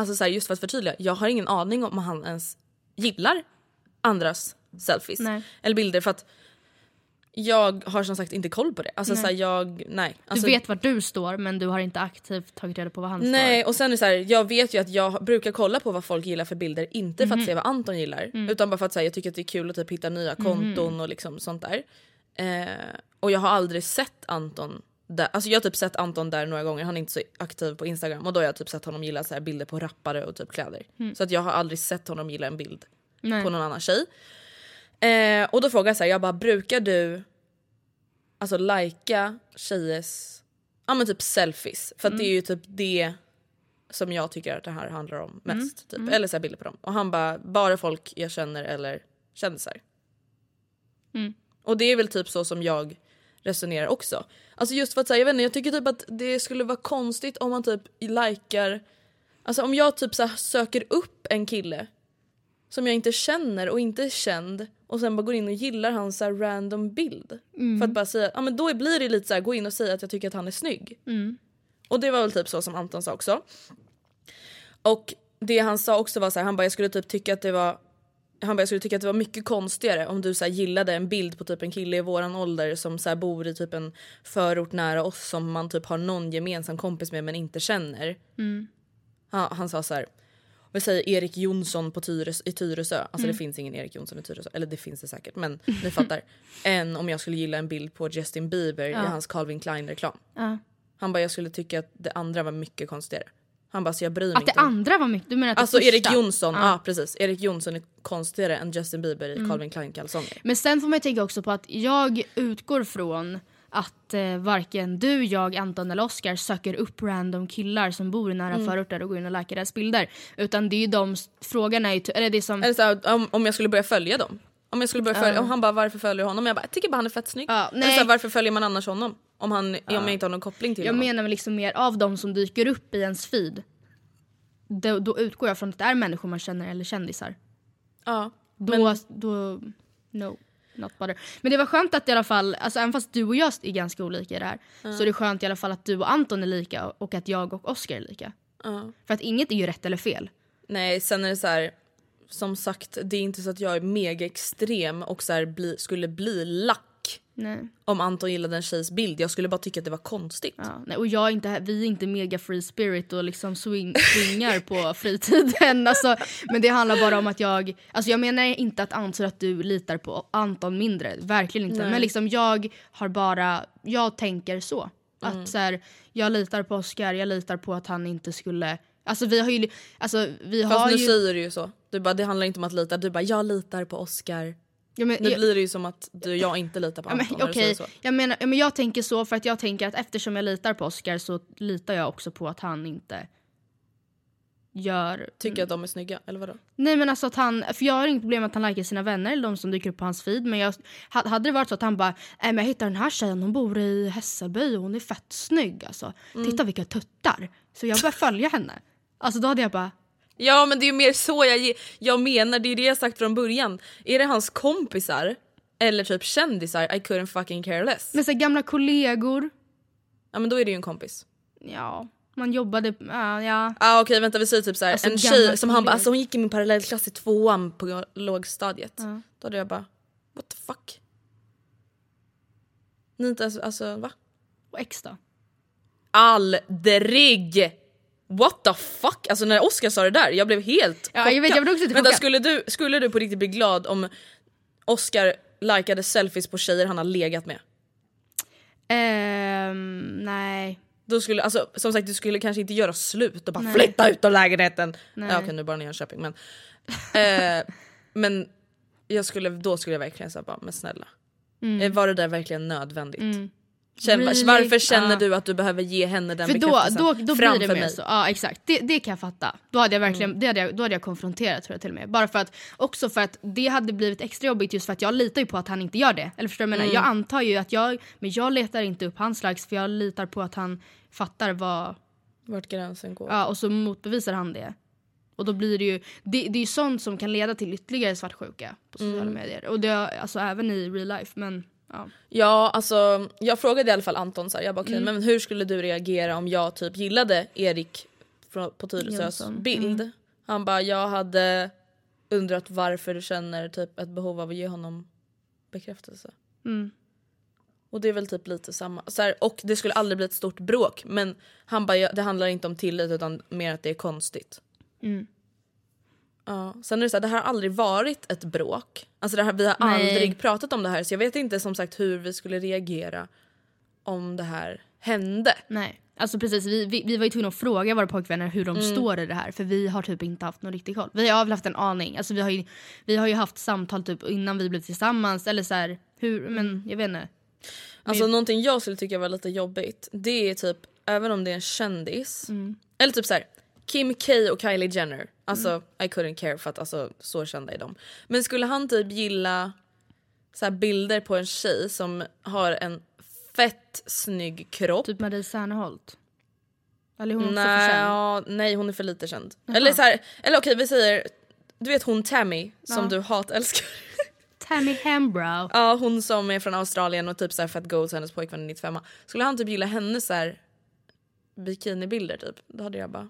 alltså så här, just för att förtydliga, jag har ingen aning om han ens gillar andras selfies Nej. eller bilder för att jag har som sagt inte koll på det. Alltså så här, jag, nej. Alltså, Du vet var du står men du har inte aktivt tagit reda på vad han Nej står. och sen är så här, jag vet ju att jag brukar kolla på vad folk gillar för bilder, inte för att se vad Anton gillar. Utan bara för att säga jag tycker att det är kul att typ hitta nya konton och liksom sånt där. Eh, och jag har aldrig sett Anton där, alltså jag har typ sett Anton där några gånger, han är inte så aktiv på Instagram och då har jag typ sett honom gilla så här bilder på rappare och typ kläder. Så att jag har aldrig sett honom gilla en bild Nej. på någon annan tjej. Eh, och då frågar jag så här, jag bara brukar du alltså lajka tjejers ja men typ selfies? För att det är ju typ det som jag tycker att det här handlar om mest. Typ. Eller så bilder på dem. Och han bara, bara folk jag känner eller kändisar. Och det är väl typ så som jag resonerar också. Alltså just för att säga, jag vet inte, jag tycker typ att det skulle vara konstigt om man typ likar Alltså om jag typ så söker upp en kille som jag inte känner och inte är känd och sen bara går in och gillar hans så random bild. För att bara säga, ja men då blir det lite så här, gå in och säga att jag tycker att han är snygg. Och det var väl typ så som Anton sa också. Och det han sa också var så här, han bara jag skulle typ tycka att det var han bara, jag skulle tycka att det var mycket konstigare om du så gillade en bild på typ en kille i våran ålder som så bor i typ en förort nära oss som man typ har någon gemensam kompis med men inte känner. Ja, han sa så här. Vi säger Erik Jonsson på Tyres, i Tyresö. Alltså det finns ingen Erik Jonsson i Tyresö. Eller det finns det säkert men ni fattar. Än om jag skulle gilla en bild på Justin Bieber i hans Calvin Klein reklam. Ja. Han bara jag skulle tycka att det andra var mycket konstigare. Han bara så jag bryr mig Att det inte. andra var mycket, du menar att det Alltså Erik första? Jonsson, ja. Ja. precis. Erik Jonsson är konstigare än Justin Bieber i Calvin Klein kalsonger. Men sen får man ju tänka också på att jag utgår från att eh, varken du, jag, Anton eller Oscar söker upp random killar som bor i nära Mm. förorter och går in och läkar deras bilder. Utan det är ju de, frågan är ju, eller det som... Eller så om, om jag skulle börja följa dem. Om jag skulle börja följa, och han bara varför följer du honom? Jag bara jag tycker bara han är fett snygg. Ja, Eller nej. så här, varför följer man annars honom? Om, han, om jag inte har någon koppling till Jag honom. menar väl liksom mer av de som dyker upp i ens feed. Då, då utgår jag från att det är människor man känner eller kändisar. ja. Då, då no, not bother. Men det var skönt att i alla fall, alltså även fast du och jag är ganska olika i det här, så är det skönt i alla fall att du och Anton är lika och att jag och Oscar är lika. Ja. För att inget är ju rätt eller fel. Nej sen är det så här. Som sagt, det är inte så att jag är mega extrem och så bli, skulle bli lack Nej. om Anton gillade en tjejs bild. Jag skulle bara tycka att det var konstigt. Ja, nej, och jag är inte, vi är inte mega free spirit och liksom swing, swingar på fritiden. Alltså, men det handlar bara om att jag, alltså jag menar inte att anser att du litar på Anton mindre, verkligen inte. Nej. Men liksom jag har bara, jag tänker så. Att så här, jag litar på Oscar, jag litar på att han inte skulle, alltså vi har ju, alltså vi Fast har nu ju... säger du ju så. Du bara, det handlar inte om att lita. Du bara, jag litar på Oscar. ja, men, Nu jag- blir det ju som att du, jag inte litar på Ja, men, Anton. du okej, säger så. jag, menar, ja, men jag tänker så för att jag tänker att eftersom jag litar på Oscar så litar jag också på att han inte gör... Tycker att de är snygga, eller vadå? Nej men alltså att han, för jag har inget problem med att han likar sina vänner eller de som dyker upp på hans feed men jag, ha- hade det varit så att han bara Nej men jag hittade den här tjejen, hon bor i Hässelby och hon är fett snygg alltså. Mm. Titta vilka tuttar. Så jag började följa henne. Alltså då hade jag bara Ja men det är ju mer så jag, jag menar, det är det jag sagt från början. Är det hans kompisar eller typ kändisar, I couldn't fucking care less. Men så gamla kollegor, Ja men då är det ju en kompis. ja man jobbade, ja, ja. Ah, Okej vänta vi säger typ såhär, Alltså, en tjej som han bara kollegor. alltså hon gick i min parallellklass i tvåan på lågstadiet. Då hade jag bara what the fuck. Ni inte ens, alltså va? och ex då. Aldrig! What the fuck? Alltså när Oscar sa det där, jag blev helt Ja, jag vet, jag blev också Vänta skulle du, skulle du på riktigt bli glad om Oscar likade selfies på tjejer han har legat med? Ehm, nej. Då skulle, alltså, som sagt du skulle kanske inte göra slut och bara flytta ut ur lägenheten. Nej. Ja, Okej nu bara Jönköping men. eh, men jag skulle, då skulle jag verkligen säga bara men snälla. Eh, Var det där verkligen nödvändigt? Känn, Mm. Really? Varför känner Ja. du att du behöver ge henne den För då, då, då blir det mer mig? så. Ja exakt, det, det kan jag fatta. Då hade jag verkligen, Mm. det hade jag, då hade jag konfronterat tror jag till och med. Bara för att, också för att det hade blivit extra jobbigt just för att jag litar ju på att han inte gör det. Eller förstår du vad jag Mm. menar? Jag antar ju att jag, men jag letar inte upp hans likes för jag litar på att han fattar vad, Vart gränsen går. ja och så motbevisar han det. Och då blir det ju, det, det är ju sånt som kan leda till ytterligare svartsjuka på sociala Mm. medier. Och det, alltså även i real life men ja. Ja, alltså jag frågade i alla fall Anton så här, jag bara okej Mm. men hur skulle du reagera om jag typ gillade Erik på Tyresös Jönsson. bild? Mm. Han bara jag hade undrat varför du känner typ ett behov av att ge honom bekräftelse. Mm. Och det är väl typ lite samma. Så här, och det skulle aldrig bli ett stort bråk men han bara det handlar inte om tillit utan mer att det är konstigt. Mm. Ja. Sen är det så här, det här har aldrig varit ett bråk. Alltså det här, vi har Nej. aldrig pratat om det här så jag vet inte som sagt hur vi skulle reagera om det här hände. Nej, alltså precis. Vi, vi, vi var ju tvungna att fråga våra pojkvänner hur de Mm. står i det här. För vi har typ inte haft någon riktig koll. Vi har väl haft en aning. Alltså vi har ju, vi har ju haft samtal typ innan vi blev tillsammans. Eller så här, hur, men jag vet inte. Alltså någonting jag skulle tycka var lite jobbigt det är typ även om det är en kändis Mm. eller typ så här Kim K och Kylie Jenner. Alltså I couldn't care för att alltså, så kända är de. Men skulle han typ gilla så här, bilder på en tjej som har en fett snygg kropp. Typ Marie Serneholt. Eller hon också för nej, känd? ja, nej hon är för lite känd. Eller så här, eller okej vi säger du vet hon Tammy som du hatälskar. Tammy Hembrow. Ja hon som är från Australien och typ så här fett goals hennes pojkvän är 95 Skulle han typ gilla hennes så här bikinibilder typ, då hade jag bara...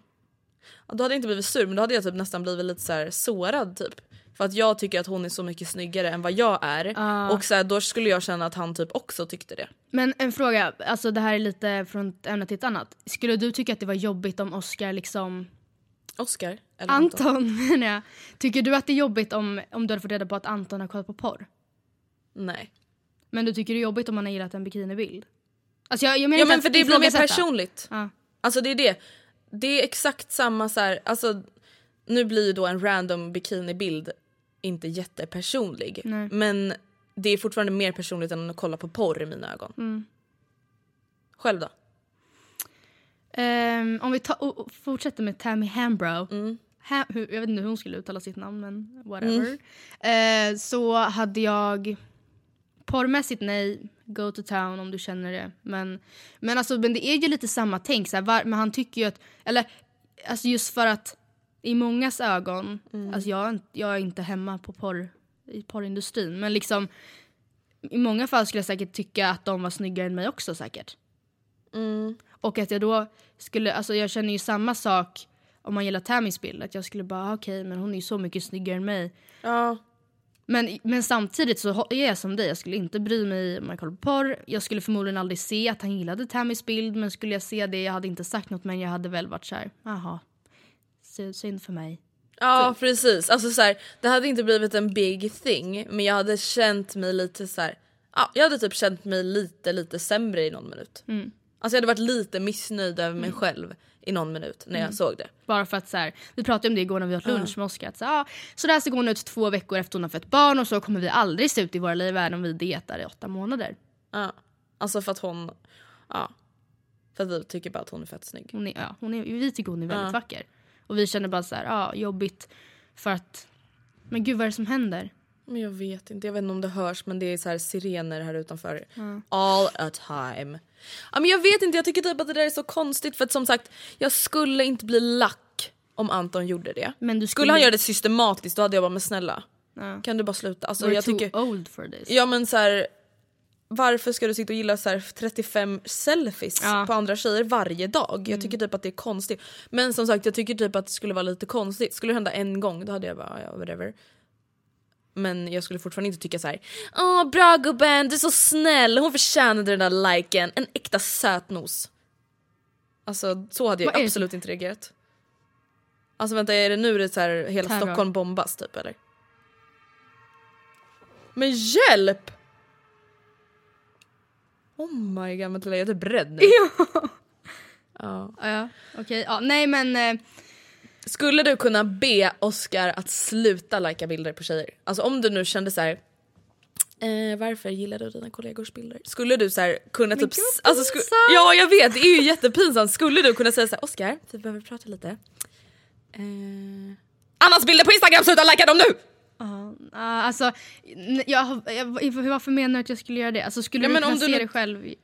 Ja, då hade jag inte blivit sur men då hade jag typ nästan blivit lite så här sårad typ. För att jag tycker att hon är så mycket snyggare än vad jag är. Och så här, då skulle jag känna att han typ också tyckte det. Men en fråga, alltså det här är lite från ett ämne till ett annat. Skulle du tycka att det var jobbigt om Oscar liksom... Oscar? Eller Anton? Anton menar jag. Tycker du att det är jobbigt om, om du hade fått reda på att Anton har kollat på porr? Nej. Men du tycker det är jobbigt om man har gillat en bikinibild? Alltså jag, jag menar Ja men för det blir mer personligt. Ja. Alltså det är det. Det är exakt samma så här, alltså nu blir ju då en random bikinibild inte jättepersonlig. Nej. Men det är fortfarande mer personligt än att kolla på porr i mina ögon. Mm. Själv då? Ehm, om vi ta, fortsätter med Tammy Hambrow. Mm. Ha, jag vet inte hur hon skulle uttala sitt namn men whatever. Eh, så hade jag porrmässigt nej, go to town om du känner det. Men, men, alltså, men det är ju lite samma tänk. Så här, var, men han tycker ju att, eller alltså just för att i mångas ögon, alltså jag, är inte- jag är inte hemma på porr, i porrindustrin men liksom i många fall skulle jag säkert tycka att de var snyggare än mig också säkert. Och att jag då skulle, alltså jag känner ju samma sak om man gillar Tammys bild, att jag skulle bara okej men hon är ju så mycket snyggare än mig. Ja. Men, men samtidigt så är jag som dig, jag skulle inte bry mig om jag kollar på porr. Jag skulle förmodligen aldrig se att han gillade Tammys bild men skulle jag se det, jag hade inte sagt något men jag hade väl varit så här, jaha, sy- synd för mig. Ja precis, alltså så här, det hade inte blivit en big thing men jag hade känt mig lite så här. Ja, jag hade typ känt mig lite lite sämre i någon minut. Alltså jag hade varit lite missnöjd över mig själv i någon minut när jag såg det. Bara för att så här, vi pratade om det igår när vi åt lunch med Oskar. Så, ah, så där ser hon ut två veckor efter hon har fött barn och så kommer vi aldrig se ut i våra liv även om vi dietar i åtta månader. Ja. Alltså för att hon, ja. För att vi tycker bara att hon är fett snygg. Hon är, ja, hon är, vi tycker hon är väldigt vacker. Och vi känner bara så här, ja jobbigt för att, men gud vad är det som händer? Men jag vet inte, jag vet inte om det hörs men det är så här sirener här utanför. All a time. Ja, men jag vet inte, jag tycker typ att det där är så konstigt för att som sagt jag skulle inte bli lack om Anton gjorde det. Men du skulle... skulle- han göra det systematiskt då hade jag bara men snälla Ja. kan du bara sluta? Alltså, We're jag too tycker, old for this. ja men så här, varför ska du sitta och gilla så här 35 selfies Ja. på andra tjejer varje dag? Jag tycker typ att det är konstigt. Men som sagt jag tycker typ att det skulle vara lite konstigt. Skulle det hända en gång då hade jag bara ja whatever. Men jag skulle fortfarande inte tycka så här. Åh bra gubben, du är så snäll, hon förtjänade den där liken. En äkta sötnos. Alltså så hade jag absolut inte reagerat. Alltså vänta, är det nu det är så här, hela Terror. Stockholm bombas typ eller? Men hjälp! Oh my god Matilda jag är typ rädd nu. Ja. Ja. Okej, ja, nej men eh, Skulle du kunna be Oscar att sluta lajka bilder på tjejer? Alltså om du nu kände så här. Eh, varför gillar du dina kollegors bilder? Skulle du så här kunna typ... gud, alltså, sku, ja jag vet, det är ju jättepinsamt. Skulle du kunna säga så här, Oscar, vi behöver prata lite. Eh, Annas bilder på Instagram, sluta lajka dem nu! ja, alltså, n- jag, jag, varför menar du att jag skulle göra det? Alltså skulle Ja, du men kunna om du se nu- det själv?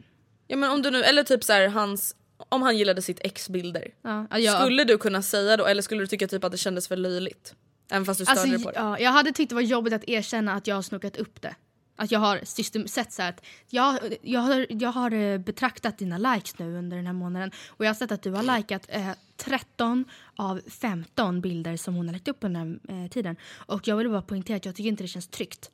Ja men om du nu, eller typ så här hans, om han gillade sitt ex bilder. Ja, ja, Skulle du kunna säga då, eller skulle du tycka typ att det kändes för löjligt? Även fast du störde Alltså, dig på det? ja, jag hade tyckt det var jobbigt att erkänna att jag har snokat upp det. Att jag har system, sett så att jag, jag, har, jag har eh, betraktat dina likes nu under den här månaden och jag har sett att du har likat eh, 13 av 15 bilder som hon har lagt upp under den här eh, tiden. Och jag vill bara poängtera att jag tycker inte det känns tryggt.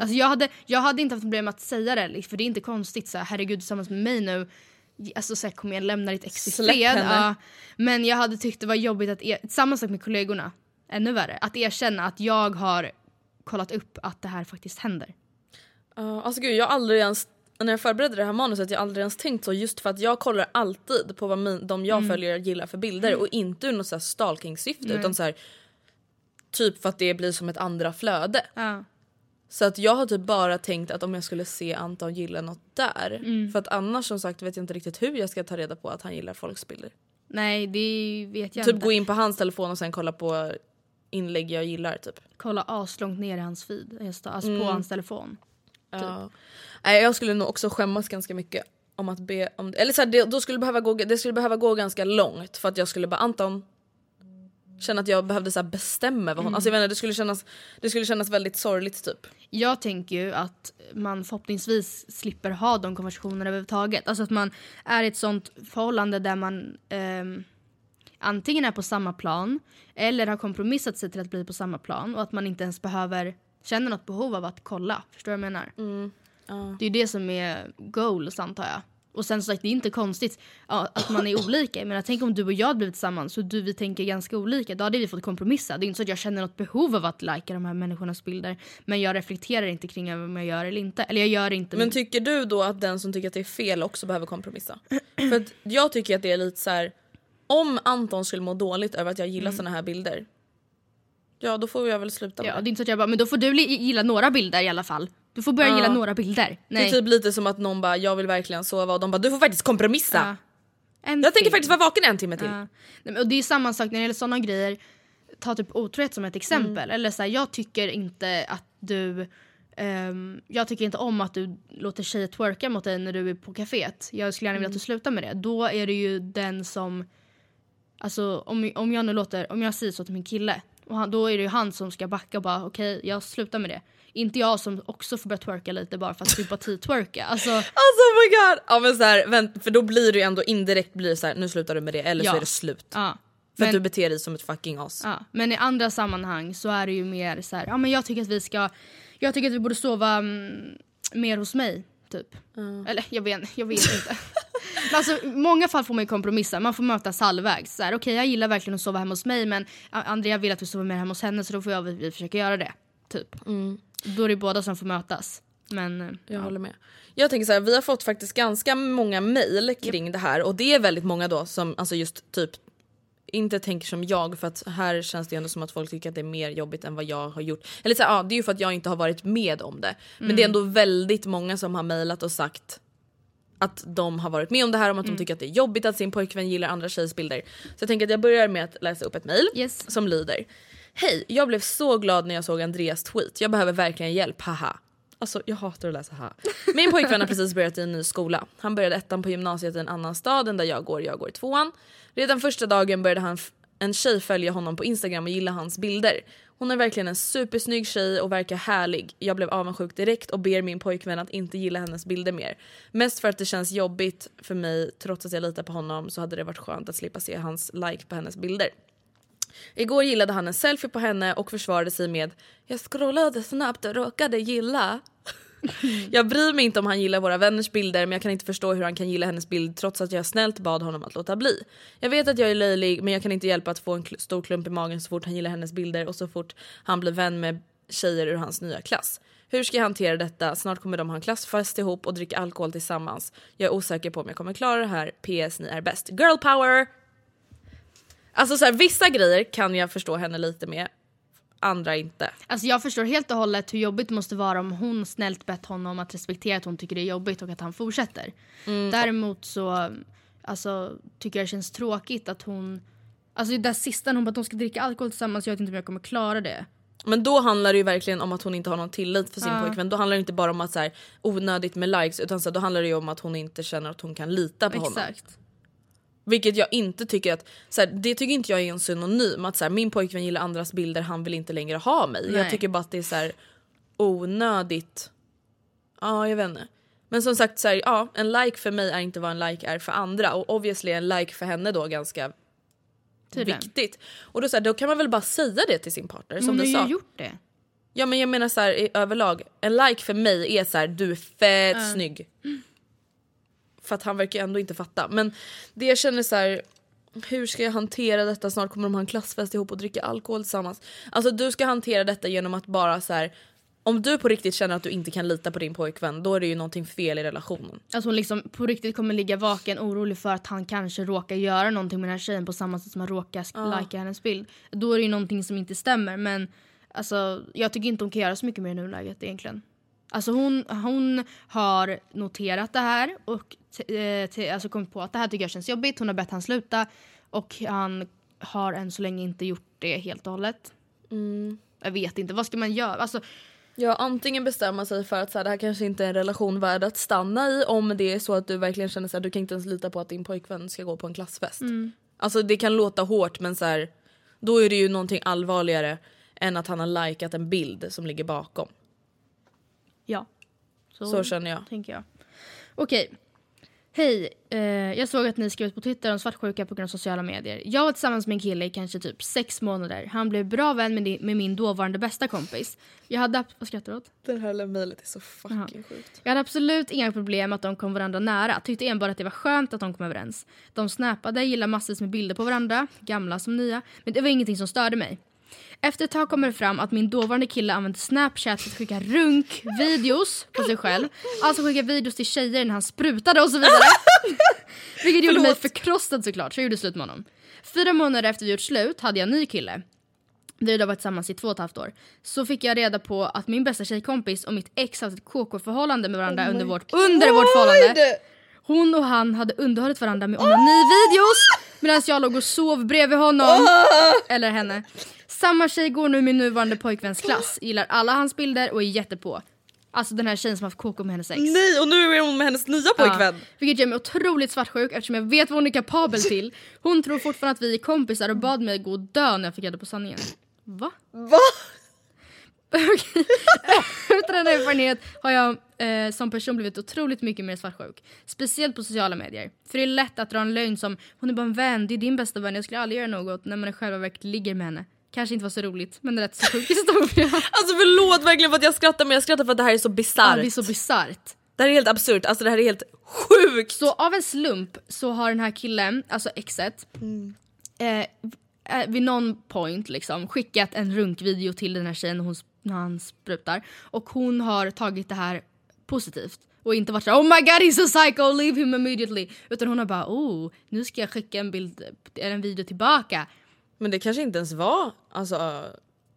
Alltså jag, hade, jag hade inte haft problem att säga det, för det är inte konstigt. Så här, herregud, tillsammans med mig nu. Alltså så här, kom igen, lämna ditt ex i fred. Ja. men jag hade tyckt det var jobbigt att, er, samma sak med kollegorna, ännu värre. Att erkänna att jag har kollat upp att det här faktiskt händer. Ja, alltså gud jag har aldrig ens, när jag förberedde det här manuset, jag har aldrig ens tänkt så just för att jag kollar alltid på vad min, de jag följer gillar för bilder och inte ur något stalking-syfte utan så här, typ för att det blir som ett andra flöde. Ja. Så att jag har typ bara tänkt att om jag skulle se Anton gilla något där. För att annars som sagt vet jag inte riktigt hur jag ska ta reda på att han gillar folks bilder. Nej, det vet jag Typ inte. gå in på hans telefon och sen kolla på inlägg jag gillar typ. Kolla aslångt ner i hans feed, just då, alltså Mm. på hans telefon. Ja. Nej, jag skulle nog också skämmas ganska mycket om att be om. Eller så här, det, då skulle behöva gå, det skulle behöva gå ganska långt för att jag skulle bara Anton känna att jag behövde så bestämma vad hon... Alltså jag vet inte, det skulle kännas, det skulle kännas väldigt sorgligt typ. Jag tänker ju att man förhoppningsvis slipper ha de konversationerna överhuvudtaget. Alltså att man är i ett sånt förhållande där man ehm, antingen är på samma plan eller har kompromissat sig till att bli på samma plan och att man inte ens behöver känna något behov av att kolla. Förstår du vad jag menar? Det är ju det som är goals antar jag. Och sen så sagt, det är inte konstigt ja, att man är olika. Men tänk om du och jag hade blivit tillsammans och du, vi tänker ganska olika. Då hade vi fått kompromissa. Det är inte så att jag känner något behov av att lajka de här människornas bilder. Men jag reflekterar inte kring om jag gör eller inte. Eller jag gör inte. Men tycker du då att den som tycker att det är fel också behöver kompromissa? För att jag tycker att det är lite så här. om Anton skulle må dåligt över att jag gillar såna här bilder. Ja då får jag väl sluta med ja, det. är inte så att jag bara, men då får du gilla några bilder i alla fall. Du får börja Ja. gilla några bilder. Det Nej. är typ lite som att någon bara jag vill verkligen sova och de bara du får faktiskt kompromissa. Ja. Jag tänker faktiskt vara vaken en timme till. Ja. Nej, Och det är samma sak när det gäller sådana grejer. Ta typ otrohet som ett exempel. Eller så här, jag tycker inte att du ehm, jag tycker inte om att du låter tjejer twerka mot dig när du är på kaféet. Jag skulle gärna vilja att du slutar med det. Då är det ju den som... Alltså om, om jag nu låter, om jag säger så till min kille. Och han, då är det ju han som ska backa och bara okej jag slutar med det. Inte jag som också får börja twerka lite bara för att sympati-twerka. Alltså, Alltså oh my god! Ja men så här, vänt, för då blir det ju ändå indirekt blir så här, nu slutar du med det eller så Ja. är det slut. ja. För att Men- du beter dig som ett fucking as. Ja, men i andra sammanhang så är det ju mer så här, ja men jag tycker att vi ska, jag tycker att vi borde sova mm, mer hos mig, typ. Eller jag vet, jag vet inte. Men alltså, I många fall får man ju kompromissa, man får mötas halvvägs. Så Okej jag gillar verkligen att sova hemma hos mig men Andrea vill att vi sover mer hemma hos henne så då får jag vi, vi försöka göra det. Typ. Då är det båda som får mötas. Men eh, Jag håller med. Jag tänker så här, vi har fått faktiskt ganska många mejl kring det här och det är väldigt många då som alltså just typ inte tänker som jag för att här känns det ändå som att folk tycker att det är mer jobbigt än vad jag har gjort. Eller så här, ja, det är ju för att jag inte har varit med om det. Men det är ändå väldigt många som har mejlat och sagt att de har varit med om det här om att de tycker att det är jobbigt att sin pojkvän gillar andra tjejers bilder. Så jag tänker att jag börjar med att läsa upp ett mejl Yes. som lyder Hej, jag blev så glad när jag såg Andreas tweet. Jag behöver verkligen hjälp, haha. Alltså jag hatar att läsa här. Min pojkvän har precis börjat i en ny skola. Han började ettan på gymnasiet i en annan stad än där jag går, jag går i tvåan. Redan första dagen började han en tjej följa honom på Instagram och gilla hans bilder. Hon är verkligen en supersnygg tjej och verkar härlig. Jag blev avundsjuk direkt och ber min pojkvän att inte gilla hennes bilder mer. Mest för att det känns jobbigt för mig trots att jag litar på honom så hade det varit skönt att slippa se hans like på hennes bilder. Igår gillade han en selfie på henne och försvarade sig med “Jag scrollade snabbt och råkade gilla”. Jag bryr mig inte om han gillar våra vänners bilder men jag kan inte förstå hur han kan gilla hennes bild trots att jag snällt bad honom att låta bli. Jag vet att jag är löjlig men jag kan inte hjälpa att få en stor klump i magen så fort han gillar hennes bilder och så fort han blir vän med tjejer ur hans nya klass. Hur ska jag hantera detta? Snart kommer de ha en klassfest ihop och dricka alkohol tillsammans. Jag är osäker på om jag kommer klara det här. PS ni är bäst. Girl power! Alltså så här, vissa grejer kan jag förstå henne lite med, andra inte. Alltså jag förstår helt och hållet hur jobbigt det måste vara om hon snällt bett honom att respektera att hon tycker det är jobbigt och att han fortsätter. Däremot så alltså, tycker jag det känns tråkigt att hon... Alltså det där sista hon bara att de ska dricka alkohol tillsammans, jag vet inte om jag kommer klara det. Men då handlar det ju verkligen om att hon inte har någon tillit för sin pojkvän. Då handlar det inte bara om att så här, onödigt med likes utan så här, då handlar det ju om att hon inte känner att hon kan lita på honom. Vilket jag inte tycker att, så här, det tycker inte jag är en synonym. Att så här, min pojkvän gillar andras bilder, han vill inte längre ha mig. Nej. Jag tycker bara att det är så här, onödigt. Ja jag vet inte. Men som sagt, så här, ja, en like för mig är inte vad en like är för andra. Och obviously en like för henne då ganska Tydligen. viktigt. Och då, så då kan man väl bara säga det till sin partner som hon har du ju gjort det. Ja men jag menar så här, i överlag, en like för mig är så här, du är fett snygg. För att han verkar ändå inte fatta. Men det jag känner så här, hur ska jag hantera detta? Snart kommer de ha en klassfest ihop och dricka alkohol tillsammans. Alltså du ska hantera detta genom att bara så här. Om du på riktigt känner att du inte kan lita på din pojkvän då är det ju någonting fel i relationen. Att hon liksom på riktigt kommer ligga vaken orolig för att han kanske råkar göra någonting med den här tjejen på samma sätt som han råkar sk- likea hennes bild. Då är det ju någonting som inte stämmer men alltså, jag tycker inte hon kan göra så mycket mer i nuläget egentligen. Alltså hon, hon har noterat det här och eh, alltså kommit på att det här tycker jag känns jobbigt. Hon har bett han sluta och han har än så länge inte gjort det helt och hållet. Jag vet inte, vad ska man göra? Alltså, Ja antingen bestämma sig för att så här, det här kanske inte är en relation värd att stanna i om det är så att du verkligen känner att du kan inte ens lita på att din pojkvän ska gå på en klassfest. Alltså det kan låta hårt men så här, då är det ju någonting allvarligare än att han har likat en bild som ligger bakom. Ja. Så känner jag. tänker jag. Okej. Hej, eh, jag såg att ni skrivit på Twitter om svartsjuka på grund av sociala medier. Jag var tillsammans med en kille i kanske typ sex månader. Han blev bra vän med, med min dåvarande bästa kompis. Jag hade... Vad skrattar du åt? Det här mejlet är så fucking Jaha. sjukt. Jag hade absolut inga problem att de kom varandra nära. Tyckte enbart att det var skönt att de kom överens. De snappade, gillade massvis med bilder på varandra, gamla som nya. Men det var ingenting som störde mig. Efter ett tag kommer det fram att min dåvarande kille använde Snapchat för att skicka runkvideos på sig själv. Alltså skicka videos till tjejer när han sprutade och så vidare. Vilket gjorde mig förkrossad såklart, så jag gjorde slut med honom. Fyra månader efter vi gjort slut hade jag en ny kille. Vi hade varit tillsammans i två och ett halvt år. Så fick jag reda på att min bästa tjejkompis och mitt ex haft ett KK-förhållande med varandra under, vårt, under vårt förhållande. Hon och han hade underhållit varandra med onani-videos medan jag låg och sov bredvid honom. Eller henne. Samma tjej går nu min nuvarande pojkväns klass. Gillar alla hans bilder och är jättepå. Alltså den här tjejen som haft KK med hennes ex. Nej och nu är hon med hennes nya pojkvän. Ja, vilket gör mig otroligt svartsjuk eftersom jag vet vad hon är kapabel till. Hon tror fortfarande att vi är kompisar och bad mig gå och dö när jag fick reda på sanningen. Va? Va? Okej. Utan den erfarenhet har jag eh, som person blivit otroligt mycket mer svartsjuk. Speciellt på sociala medier. För det är lätt att dra en lögn som “hon är bara en vän, det är din bästa vän, jag skulle aldrig göra något” när man i själva verket ligger med henne. Kanske inte var så roligt, men rätt så sjuk historia. Alltså förlåt verkligen för att jag skrattar men jag skrattar för att det här är så ja, bisarrt. det är så bisarrt. det här är helt absurt, alltså det här är helt sjukt. Så av en slump så har den här killen, alltså exet, eh, eh, vid någon point liksom skickat en runkvideo till den här tjejen hon, när han sprutar. Och hon har tagit det här positivt. Och inte varit såhär oh my god he's a psycho, leave him immediately. Utan hon har bara oh nu ska jag skicka en bild, eller en video tillbaka. Men det kanske inte ens var alltså,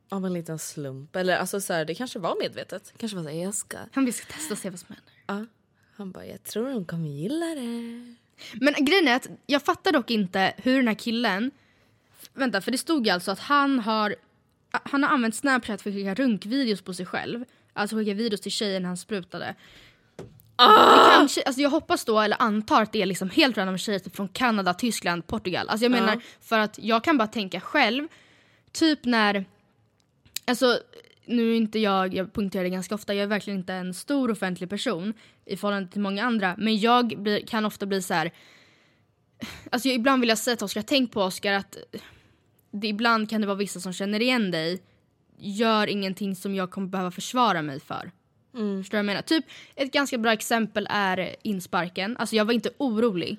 av en liten slump. Eller alltså så här, det kanske var medvetet. Kanske var såhär, jag ska. Han vill ska testa och se vad som händer. Ja. Han bara, jag tror hon kommer gilla det. Men grejen är att jag fattar dock inte hur den här killen... Vänta, för det stod ju alltså att han har, han har använt Snapchat för att skicka runkvideos på sig själv. Alltså skicka videos till tjejen han sprutade. Det kanske, alltså jag hoppas då, eller antar att det är liksom helt random tjejer typ från Kanada, Tyskland, Portugal. Alltså jag menar, för att jag kan bara tänka själv, typ när... Alltså nu är inte jag, jag punkterar det ganska ofta, jag är verkligen inte en stor offentlig person i förhållande till många andra. Men jag blir, kan ofta bli så här. Alltså jag, ibland vill jag säga till Oskar, tänk på Oskar att det, ibland kan det vara vissa som känner igen dig. Gör ingenting som jag kommer behöva försvara mig för. Förstår du vad jag menar? Typ ett ganska bra exempel är insparken. Alltså jag var inte orolig.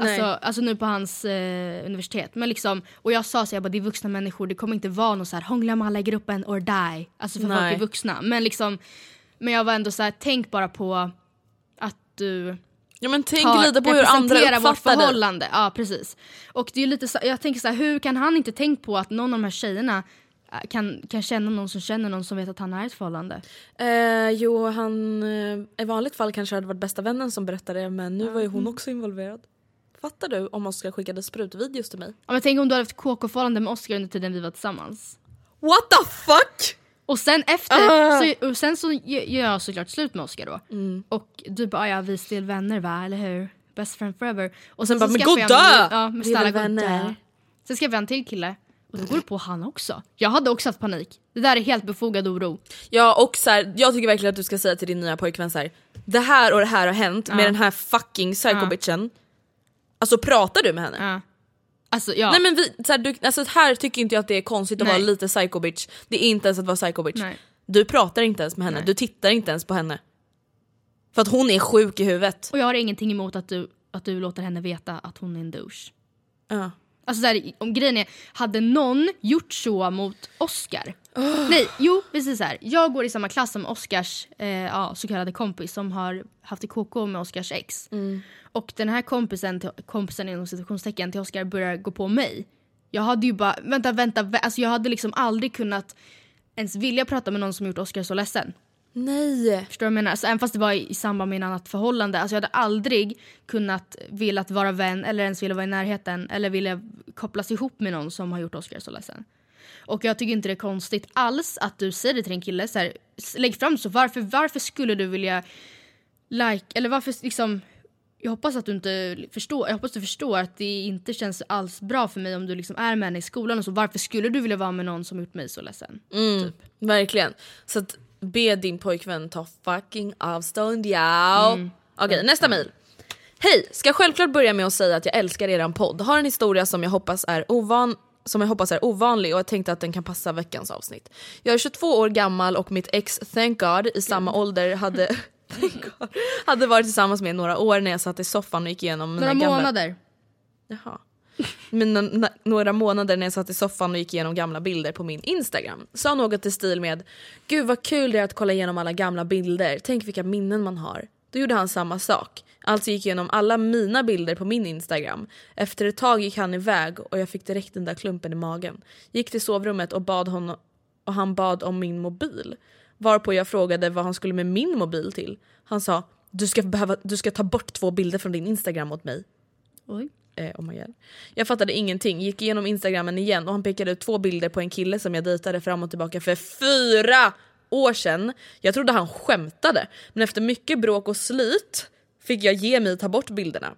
Alltså, alltså nu på hans eh, universitet. Men liksom, och jag sa så jag bara det är vuxna människor, det kommer inte vara någon så här hångla med alla i gruppen or die. Alltså för Nej. folk är vuxna. Men liksom, men jag var ändå så här, tänk bara på att du Ja men tänk har- lite på hur andra vårt uppfattar dig. förhållande. Ja precis. Och det är lite så, jag tänker så här, hur kan han inte tänkt på att någon av de här tjejerna kan, kan känna någon som känner någon som vet att han är i ett förhållande? Eh, jo han, eh, i vanligt fall kanske det hade varit bästa vännen som berättade men nu var ju hon Mm. också involverad. Fattar du om Oskar skickade sprutvideos till mig? Ja, men tänk om du hade haft KK-förhållande med Oscar under tiden vi var tillsammans. What the fuck? Och sen efter, Ah. så, och sen så gör jag såklart slut med Oscar då. Mm. Och du bara, "Ah, ja vi är still vänner va, eller hur? Best friend forever. Och sen bara, så "Men skaffar gå dö! Ja, men snälla gå vänner." dö. Sen skaffade jag en till kille. Och då går det på han också. Jag hade också haft panik. Det där är helt befogad oro. Ja och så här, jag tycker verkligen att du ska säga till din nya pojkvän så här. Det här och det här har hänt med den här fucking psycho-bitchen. Alltså pratar du med henne? Ja. Alltså ja. Nej men vi, så här, du, alltså, här tycker inte jag att det är konstigt att Nej. vara lite psycho-bitch. Det är inte ens att vara psycho-bitch. Nej. Du pratar inte ens med henne, Nej. du tittar inte ens på henne. För att hon är sjuk i huvudet. Och jag har ingenting emot att du, att du låter henne veta att hon är en douche. Ja. Alltså där, om grejen är, hade någon gjort så mot Oscar? Nej, jo precis så här. Jag går i samma klass som Oscars eh, ja, så kallade kompis som har haft ett KK med Oscars ex. Och den här kompisen, kompisen inom situationstecken till Oscar börjar gå på mig. Jag hade ju bara, vänta, vänta, vä- alltså jag hade liksom aldrig kunnat ens vilja prata med någon som gjort Oscar så ledsen. Nej. Förstår du vad jag menar? Alltså, även fast det var i, samband med en annat förhållande. Alltså, jag hade aldrig kunnat vilja vara vän eller ens vilja vara i närheten eller vilja kopplas ihop med någon som har gjort Oscar så ledsen. Och jag tycker inte det är konstigt alls att du säger det till en kille. Så här, lägg fram så. Varför, varför skulle du vilja like, eller varför liksom jag hoppas att du inte förstår, jag hoppas du förstår att det inte känns alls bra för mig om du liksom är med henne i skolan och så. Varför skulle du vilja vara med någon som gjort mig så ledsen? Mm, Verkligen. Så att be din pojkvän ta fucking avstånd ja. Mm. Okej nästa mail. Hej! Ska självklart börja med att säga att jag älskar eran podd. Har en historia som jag hoppas är ovan som jag hoppas är ovanlig och jag tänkte att den kan passa veckans avsnitt. Jag är 22 år gammal och mitt ex, thank God, i samma ålder hade, hade varit tillsammans med några år när jag satt i soffan och gick igenom mina Några gamla... månader. Jaha mina, na- några månader när jag satt i soffan och gick igenom gamla bilder på min Instagram sa något i stil med “Gud vad kul det är att kolla igenom alla gamla bilder, tänk vilka minnen man har”. Då gjorde han samma sak. Alltså gick igenom alla mina bilder på min Instagram. Efter ett tag gick han iväg och jag fick direkt den där klumpen i magen. Gick till sovrummet och, bad honom, och han bad om min mobil. Varpå jag frågade vad han skulle med min mobil till. Han sa du ska, behöva, du ska ta bort två bilder från din Instagram åt mig Oj eh, oh my God. Jag fattade ingenting, gick igenom instagrammen igen och han pekade ut två bilder på en kille som jag dejtade fram och tillbaka för fyra år sedan. Jag trodde han skämtade men efter mycket bråk och slit fick jag ge mig ta bort bilderna.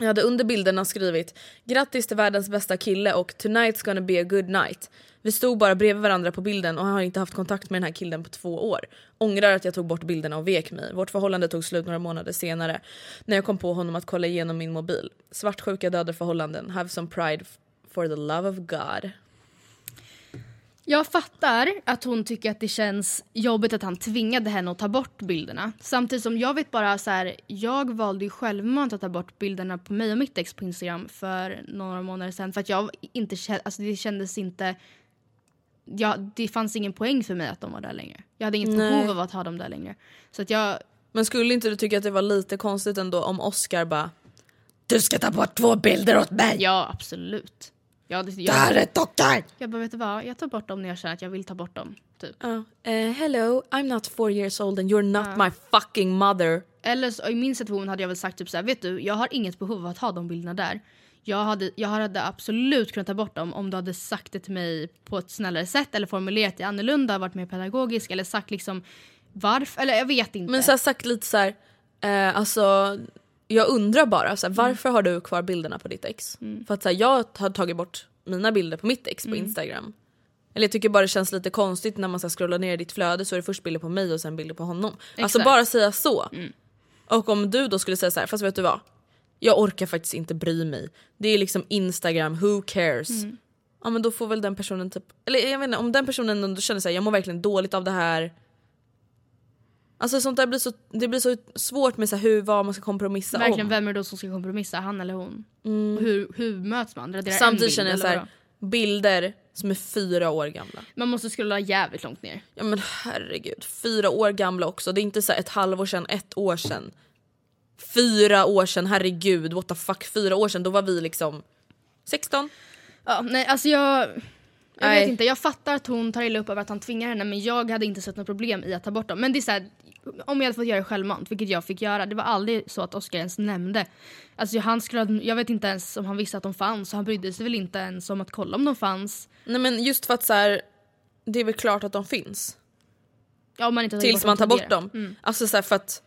Jag hade under bilderna skrivit “Grattis till världens bästa kille” och “Tonight's gonna be a good night”. Vi stod bara bredvid varandra på bilden och har inte haft kontakt med den här killen på två år. Ångrar att jag tog bort bilderna och vek mig. Vårt förhållande tog slut några månader senare när jag kom på honom att kolla igenom min mobil. Svartsjuka dödar förhållanden. Have some pride for the love of God. Jag fattar att hon tycker att det känns jobbigt att han tvingade henne att ta bort bilderna. Samtidigt som jag vet bara så här, jag valde ju självmant att ta bort bilderna på mig och mitt ex på Instagram för några månader sedan för att jag inte kä- alltså det kändes inte ja, det fanns ingen poäng för mig att de var där längre. Jag hade inget Nej. behov av att ha dem där längre. Så att jag, Men skulle inte du tycka att det var lite konstigt ändå om Oscar bara Du ska ta bort två bilder åt mig! ja absolut. Jag, det, jag, här är dockan! jag bara vet du vad, jag tar bort dem när jag känner att jag vill ta bort dem. Typ. Ja. Eh, hello, I'm not four years old and you're not my fucking mother. Eller så, i min situation hade jag väl sagt typ så här, vet du, jag har inget behov av att ha de bilderna där. Jag hade, jag hade absolut kunnat ta bort dem om du hade sagt det till mig på ett snällare sätt eller formulerat det annorlunda, varit mer pedagogisk eller sagt liksom varför, eller jag vet inte. Men så sagt lite så här, eh, alltså jag undrar bara så här, varför har du kvar bilderna på ditt ex? För att så här, jag har tagit bort mina bilder på mitt ex på Instagram. Eller jag tycker bara det känns lite konstigt när man så här, scrollar ner i ditt flöde så är det först bilder på mig och sen bilder på honom. Alltså Exakt. bara säga så. Och om du då skulle säga så här, fast vet du vad? Jag orkar faktiskt inte bry mig. Det är liksom Instagram, who cares? Ja men då får väl den personen typ, eller jag vet inte om den personen ändå känner såhär, jag mår verkligen dåligt av det här. Alltså sånt där blir så, det blir så svårt med så här, hur, vad man ska kompromissa Verkligen, om. vem är det då som ska kompromissa? Han eller hon? Och hur, hur möts man? Raderar en Samtidigt bild, känner jag så här, bilder som är fyra år gamla. Man måste scrolla jävligt långt ner. Ja men herregud, fyra år gamla också. Det är inte så här ett halvår sedan, ett år sedan. Fyra år sedan, herregud what the fuck. Fyra år sedan, då var vi liksom 16. Ja, nej, alltså jag... Jag Nej. vet inte, jag fattar att hon tar illa upp över att han tvingar henne men jag hade inte sett något problem i att ta bort dem. Men det är så här, om jag hade fått göra det självmant, vilket jag fick göra, det var aldrig så att Oscar ens nämnde. Alltså han skulle, jag vet inte ens om han visste att de fanns och han brydde sig väl inte ens om att kolla om de fanns. Nej men just för att så här, det är väl klart att de finns. Ja, man Tills man tar bort tidigare. dem. Alltså så här, för att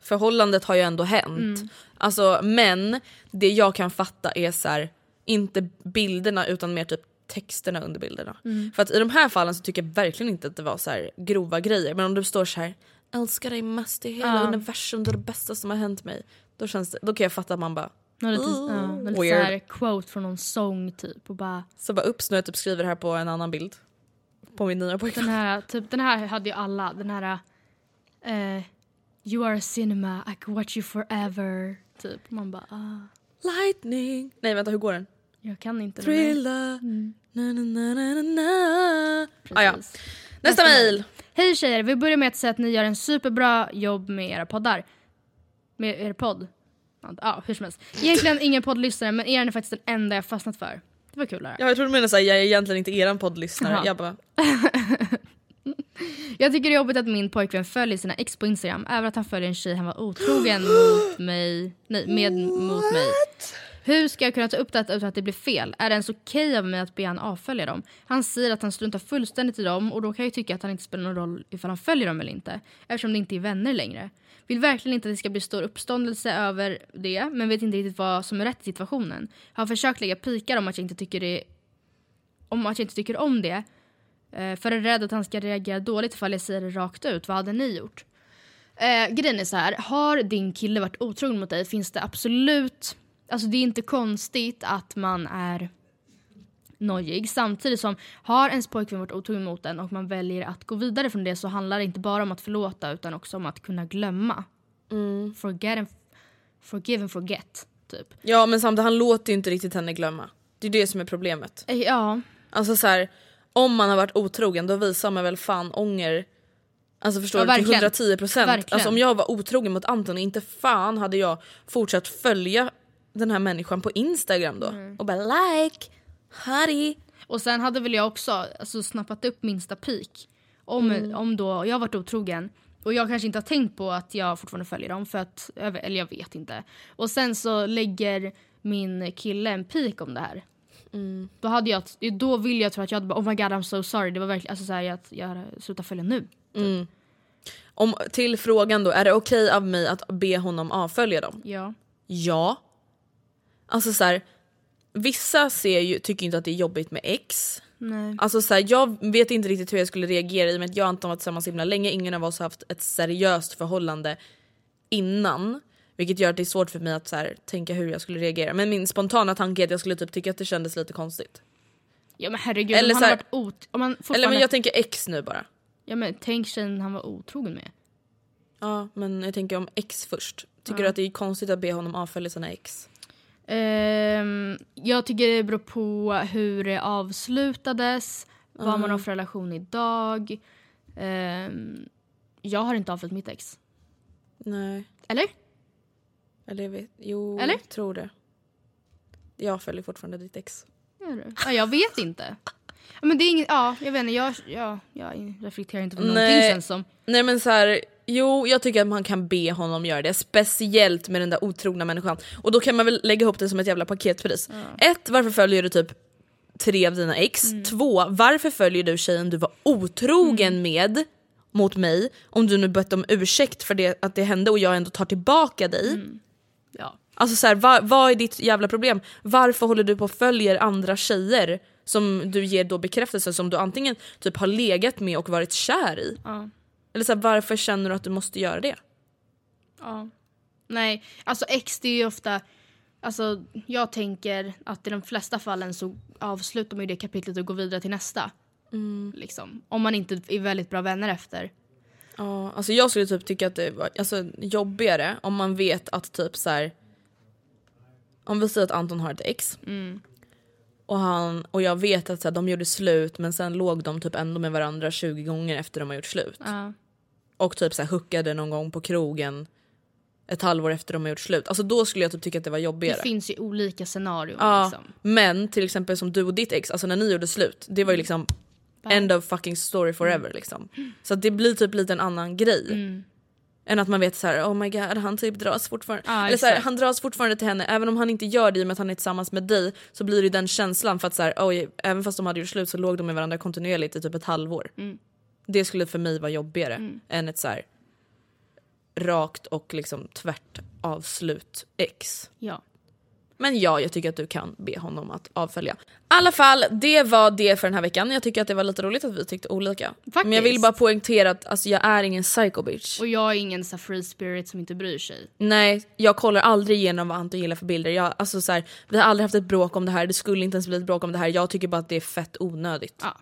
förhållandet har ju ändå hänt. Mm. Alltså, men det jag kan fatta är så här, inte bilderna utan mer typ texterna under bilderna. Mm. För att i de här fallen så tycker jag verkligen inte att det var så här grova grejer. Men om det står så här älskar dig mest i hela Ja. universum, det är det bästa som har hänt mig. Då, känns det, då kan jag fatta att man bara Någon liten, ja, någon liten så Weird. här quote från någon sång typ och bara så bara ups nu jag typ skriver det här på en annan bild. På min nya den pojkvän. här, typ, den här hade ju alla, den här eh, You are a cinema, I can watch you forever. Typ. Man bara ah, Lightning. Nej vänta hur går den? jag kan inte den här. Thriller. Na, na, na, na, na, na. Ah, ja. Precis. Nästa mail. Hej tjejer, vi börjar med att säga att ni gör en superbra jobb med era poddar. Med er podd. Ja, hur som helst. Egentligen ingen poddlyssnare men er är faktiskt den enda jag fastnat för. Det var kul att höra. Ja, jag tror du menar såhär, jag är egentligen inte eran poddlyssnare. Jaha. Jag bara, Jag tycker det är jobbigt att min pojkvän följer sina ex på Instagram. Även att han följer en tjej han var otrogen mot mig. Nej, med mot mig. Hur ska jag kunna ta upp detta utan att det blir fel? Är det ens okej av mig att be han avfölja dem? Han säger att han struntar fullständigt i dem och då kan jag ju tycka att han inte spelar någon roll ifall han följer dem eller inte. Eftersom det inte är vänner längre. Vill verkligen inte att det ska bli stor uppståndelse över det men vet inte riktigt vad som är rätt i situationen. Har försökt lägga pikar om att jag inte tycker det om att jag inte tycker om det. Eh, för är rädd att han ska reagera dåligt ifall jag säger det rakt ut. Vad hade ni gjort? Eh, grejen är så här, har din kille varit otrogen mot dig finns det absolut, alltså det är inte konstigt att man är nojig. Samtidigt som har ens pojkvän varit otrogen mot en och man väljer att gå vidare från det så handlar det inte bara om att förlåta utan också om att kunna glömma. Forget and, forgive and forget, typ. ja men samtidigt han låter ju inte riktigt henne glömma. Det är det som är problemet. Eh, Ja, Alltså så här, om man har varit otrogen då visar man väl fan ånger Alltså förstår Ja, du? Till verkligen. 110 procent. Verkligen. Alltså om jag var otrogen mot Anton, inte fan hade jag fortsatt följa den här människan på Instagram då. Mm. Och bara like, Harry. Och sen hade väl jag också alltså, snappat upp minsta pik. Om, Mm. om då jag har varit otrogen och jag kanske inte har tänkt på att jag fortfarande följer dem för att, eller jag vet inte. Och sen så lägger min kille en pik om det här. Mm. Då, hade jag, då vill jag tro att jag hade bara oh my god I'm so sorry. Det var verkligen alltså, så här, jag, jag slutar följa nu. Om, till frågan då, är det okej av mig att be honom avfölja dem? Ja. Ja. Alltså så här, vissa ser ju, tycker inte att det är jobbigt med ex. Nej. Alltså så här, jag vet inte riktigt hur jag skulle reagera i och med att jag och Anton varit tillsammans så himla länge. Ingen av oss har haft ett seriöst förhållande innan. Vilket gör att det är svårt för mig att så här, tänka hur jag skulle reagera. Men min spontana tanke är att jag skulle typ tycka att det kändes lite konstigt. Ja men herregud, Eller om han har varit ot- om han Eller fortfarande... men jag tänker ex nu bara. Ja men tänk tjejen han var otrogen med. Ja men jag tänker om ex först. Tycker du att det är konstigt att be honom avfölja sina ex? Ehm, jag tycker det beror på hur det avslutades, vad man har för relation idag. Ehm, jag har inte avföljt mitt ex. Nej. Eller? Eller jag vet, jo, Eller? jag tror det. Jag följer fortfarande ditt ex. Gör du? Ja, jag vet inte. Men det är inget, ja, jag vet inte, jag, ja, jag reflekterar inte på någonting Nej. känns som. Nej men så här, jo jag tycker att man kan be honom göra det, speciellt med den där otrogna människan. Och då kan man väl lägga ihop det som ett jävla paketpris. Ett, varför följer du typ tre av dina ex? Två, varför följer du tjejen du var otrogen med mot mig? Om du nu bett om ursäkt för det, att det hände och jag ändå tar tillbaka dig. Ja. Alltså så här, vad, vad är ditt jävla problem? Varför håller du på och följer andra tjejer som du ger då bekräftelse som du antingen typ har legat med och varit kär i? Ja. Eller så här, varför känner du att du måste göra det? Ja. Nej, alltså ex det är ju ofta... Alltså jag tänker att i de flesta fallen så avslutar man ju det kapitlet och går vidare till nästa. Liksom. Om man inte är väldigt bra vänner efter. Ja, alltså jag skulle typ tycka att det var alltså, jobbigare om man vet att typ så här. Om vi säger att Anton har ett ex. Och, han, och jag vet att så här, de gjorde slut men sen låg de typ ändå med varandra 20 gånger efter de har gjort slut. Ja. Och typ så här, hookade någon gång på krogen ett halvår efter de har gjort slut. Alltså då skulle jag typ tycka att det var Det jobbigare. finns ju olika scenarion. Ja, Liksom. men till exempel som du och ditt ex, alltså när ni gjorde slut, det var ju liksom end of fucking story forever liksom. Så det blir typ lite en annan grej. Än att man vet så här: oh my god han typ dras fortfarande. Ja, Eller så här, han dras fortfarande till henne även om han inte gör det i och med att han är tillsammans med dig så blir det ju den känslan för att så här, oj, även fast de hade gjort slut så låg de med varandra kontinuerligt i typ ett halvår. Det skulle för mig vara jobbigare än ett så här rakt och liksom tvärt avslut ex. Ja. Men ja, jag tycker att du kan be honom att avfölja. I alla fall, det var det för den här veckan. Jag tycker att det var lite roligt att vi tyckte olika. Men jag vill Faktiskt. bara poängtera att alltså, jag är ingen psycho bitch. Och jag är ingen så free spirit som inte bryr sig. Nej, jag kollar aldrig igenom vad Anton gillar för bilder. Jag, alltså, så här, vi har aldrig haft ett bråk om det här, det skulle inte ens bli ett bråk om det här. Jag tycker bara att det är fett onödigt. Ja.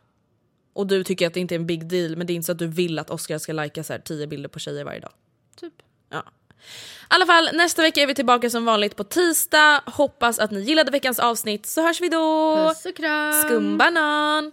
Och du tycker att det inte är en big deal, men det är inte så att du vill att Oscar ska lajka så här 10 bilder på tjejer varje dag. Typ. Ja. I alla fall, nästa vecka är vi tillbaka som vanligt på tisdag. Hoppas att ni gillade veckans avsnitt så hörs vi då! Puss och kram! Skumbanan!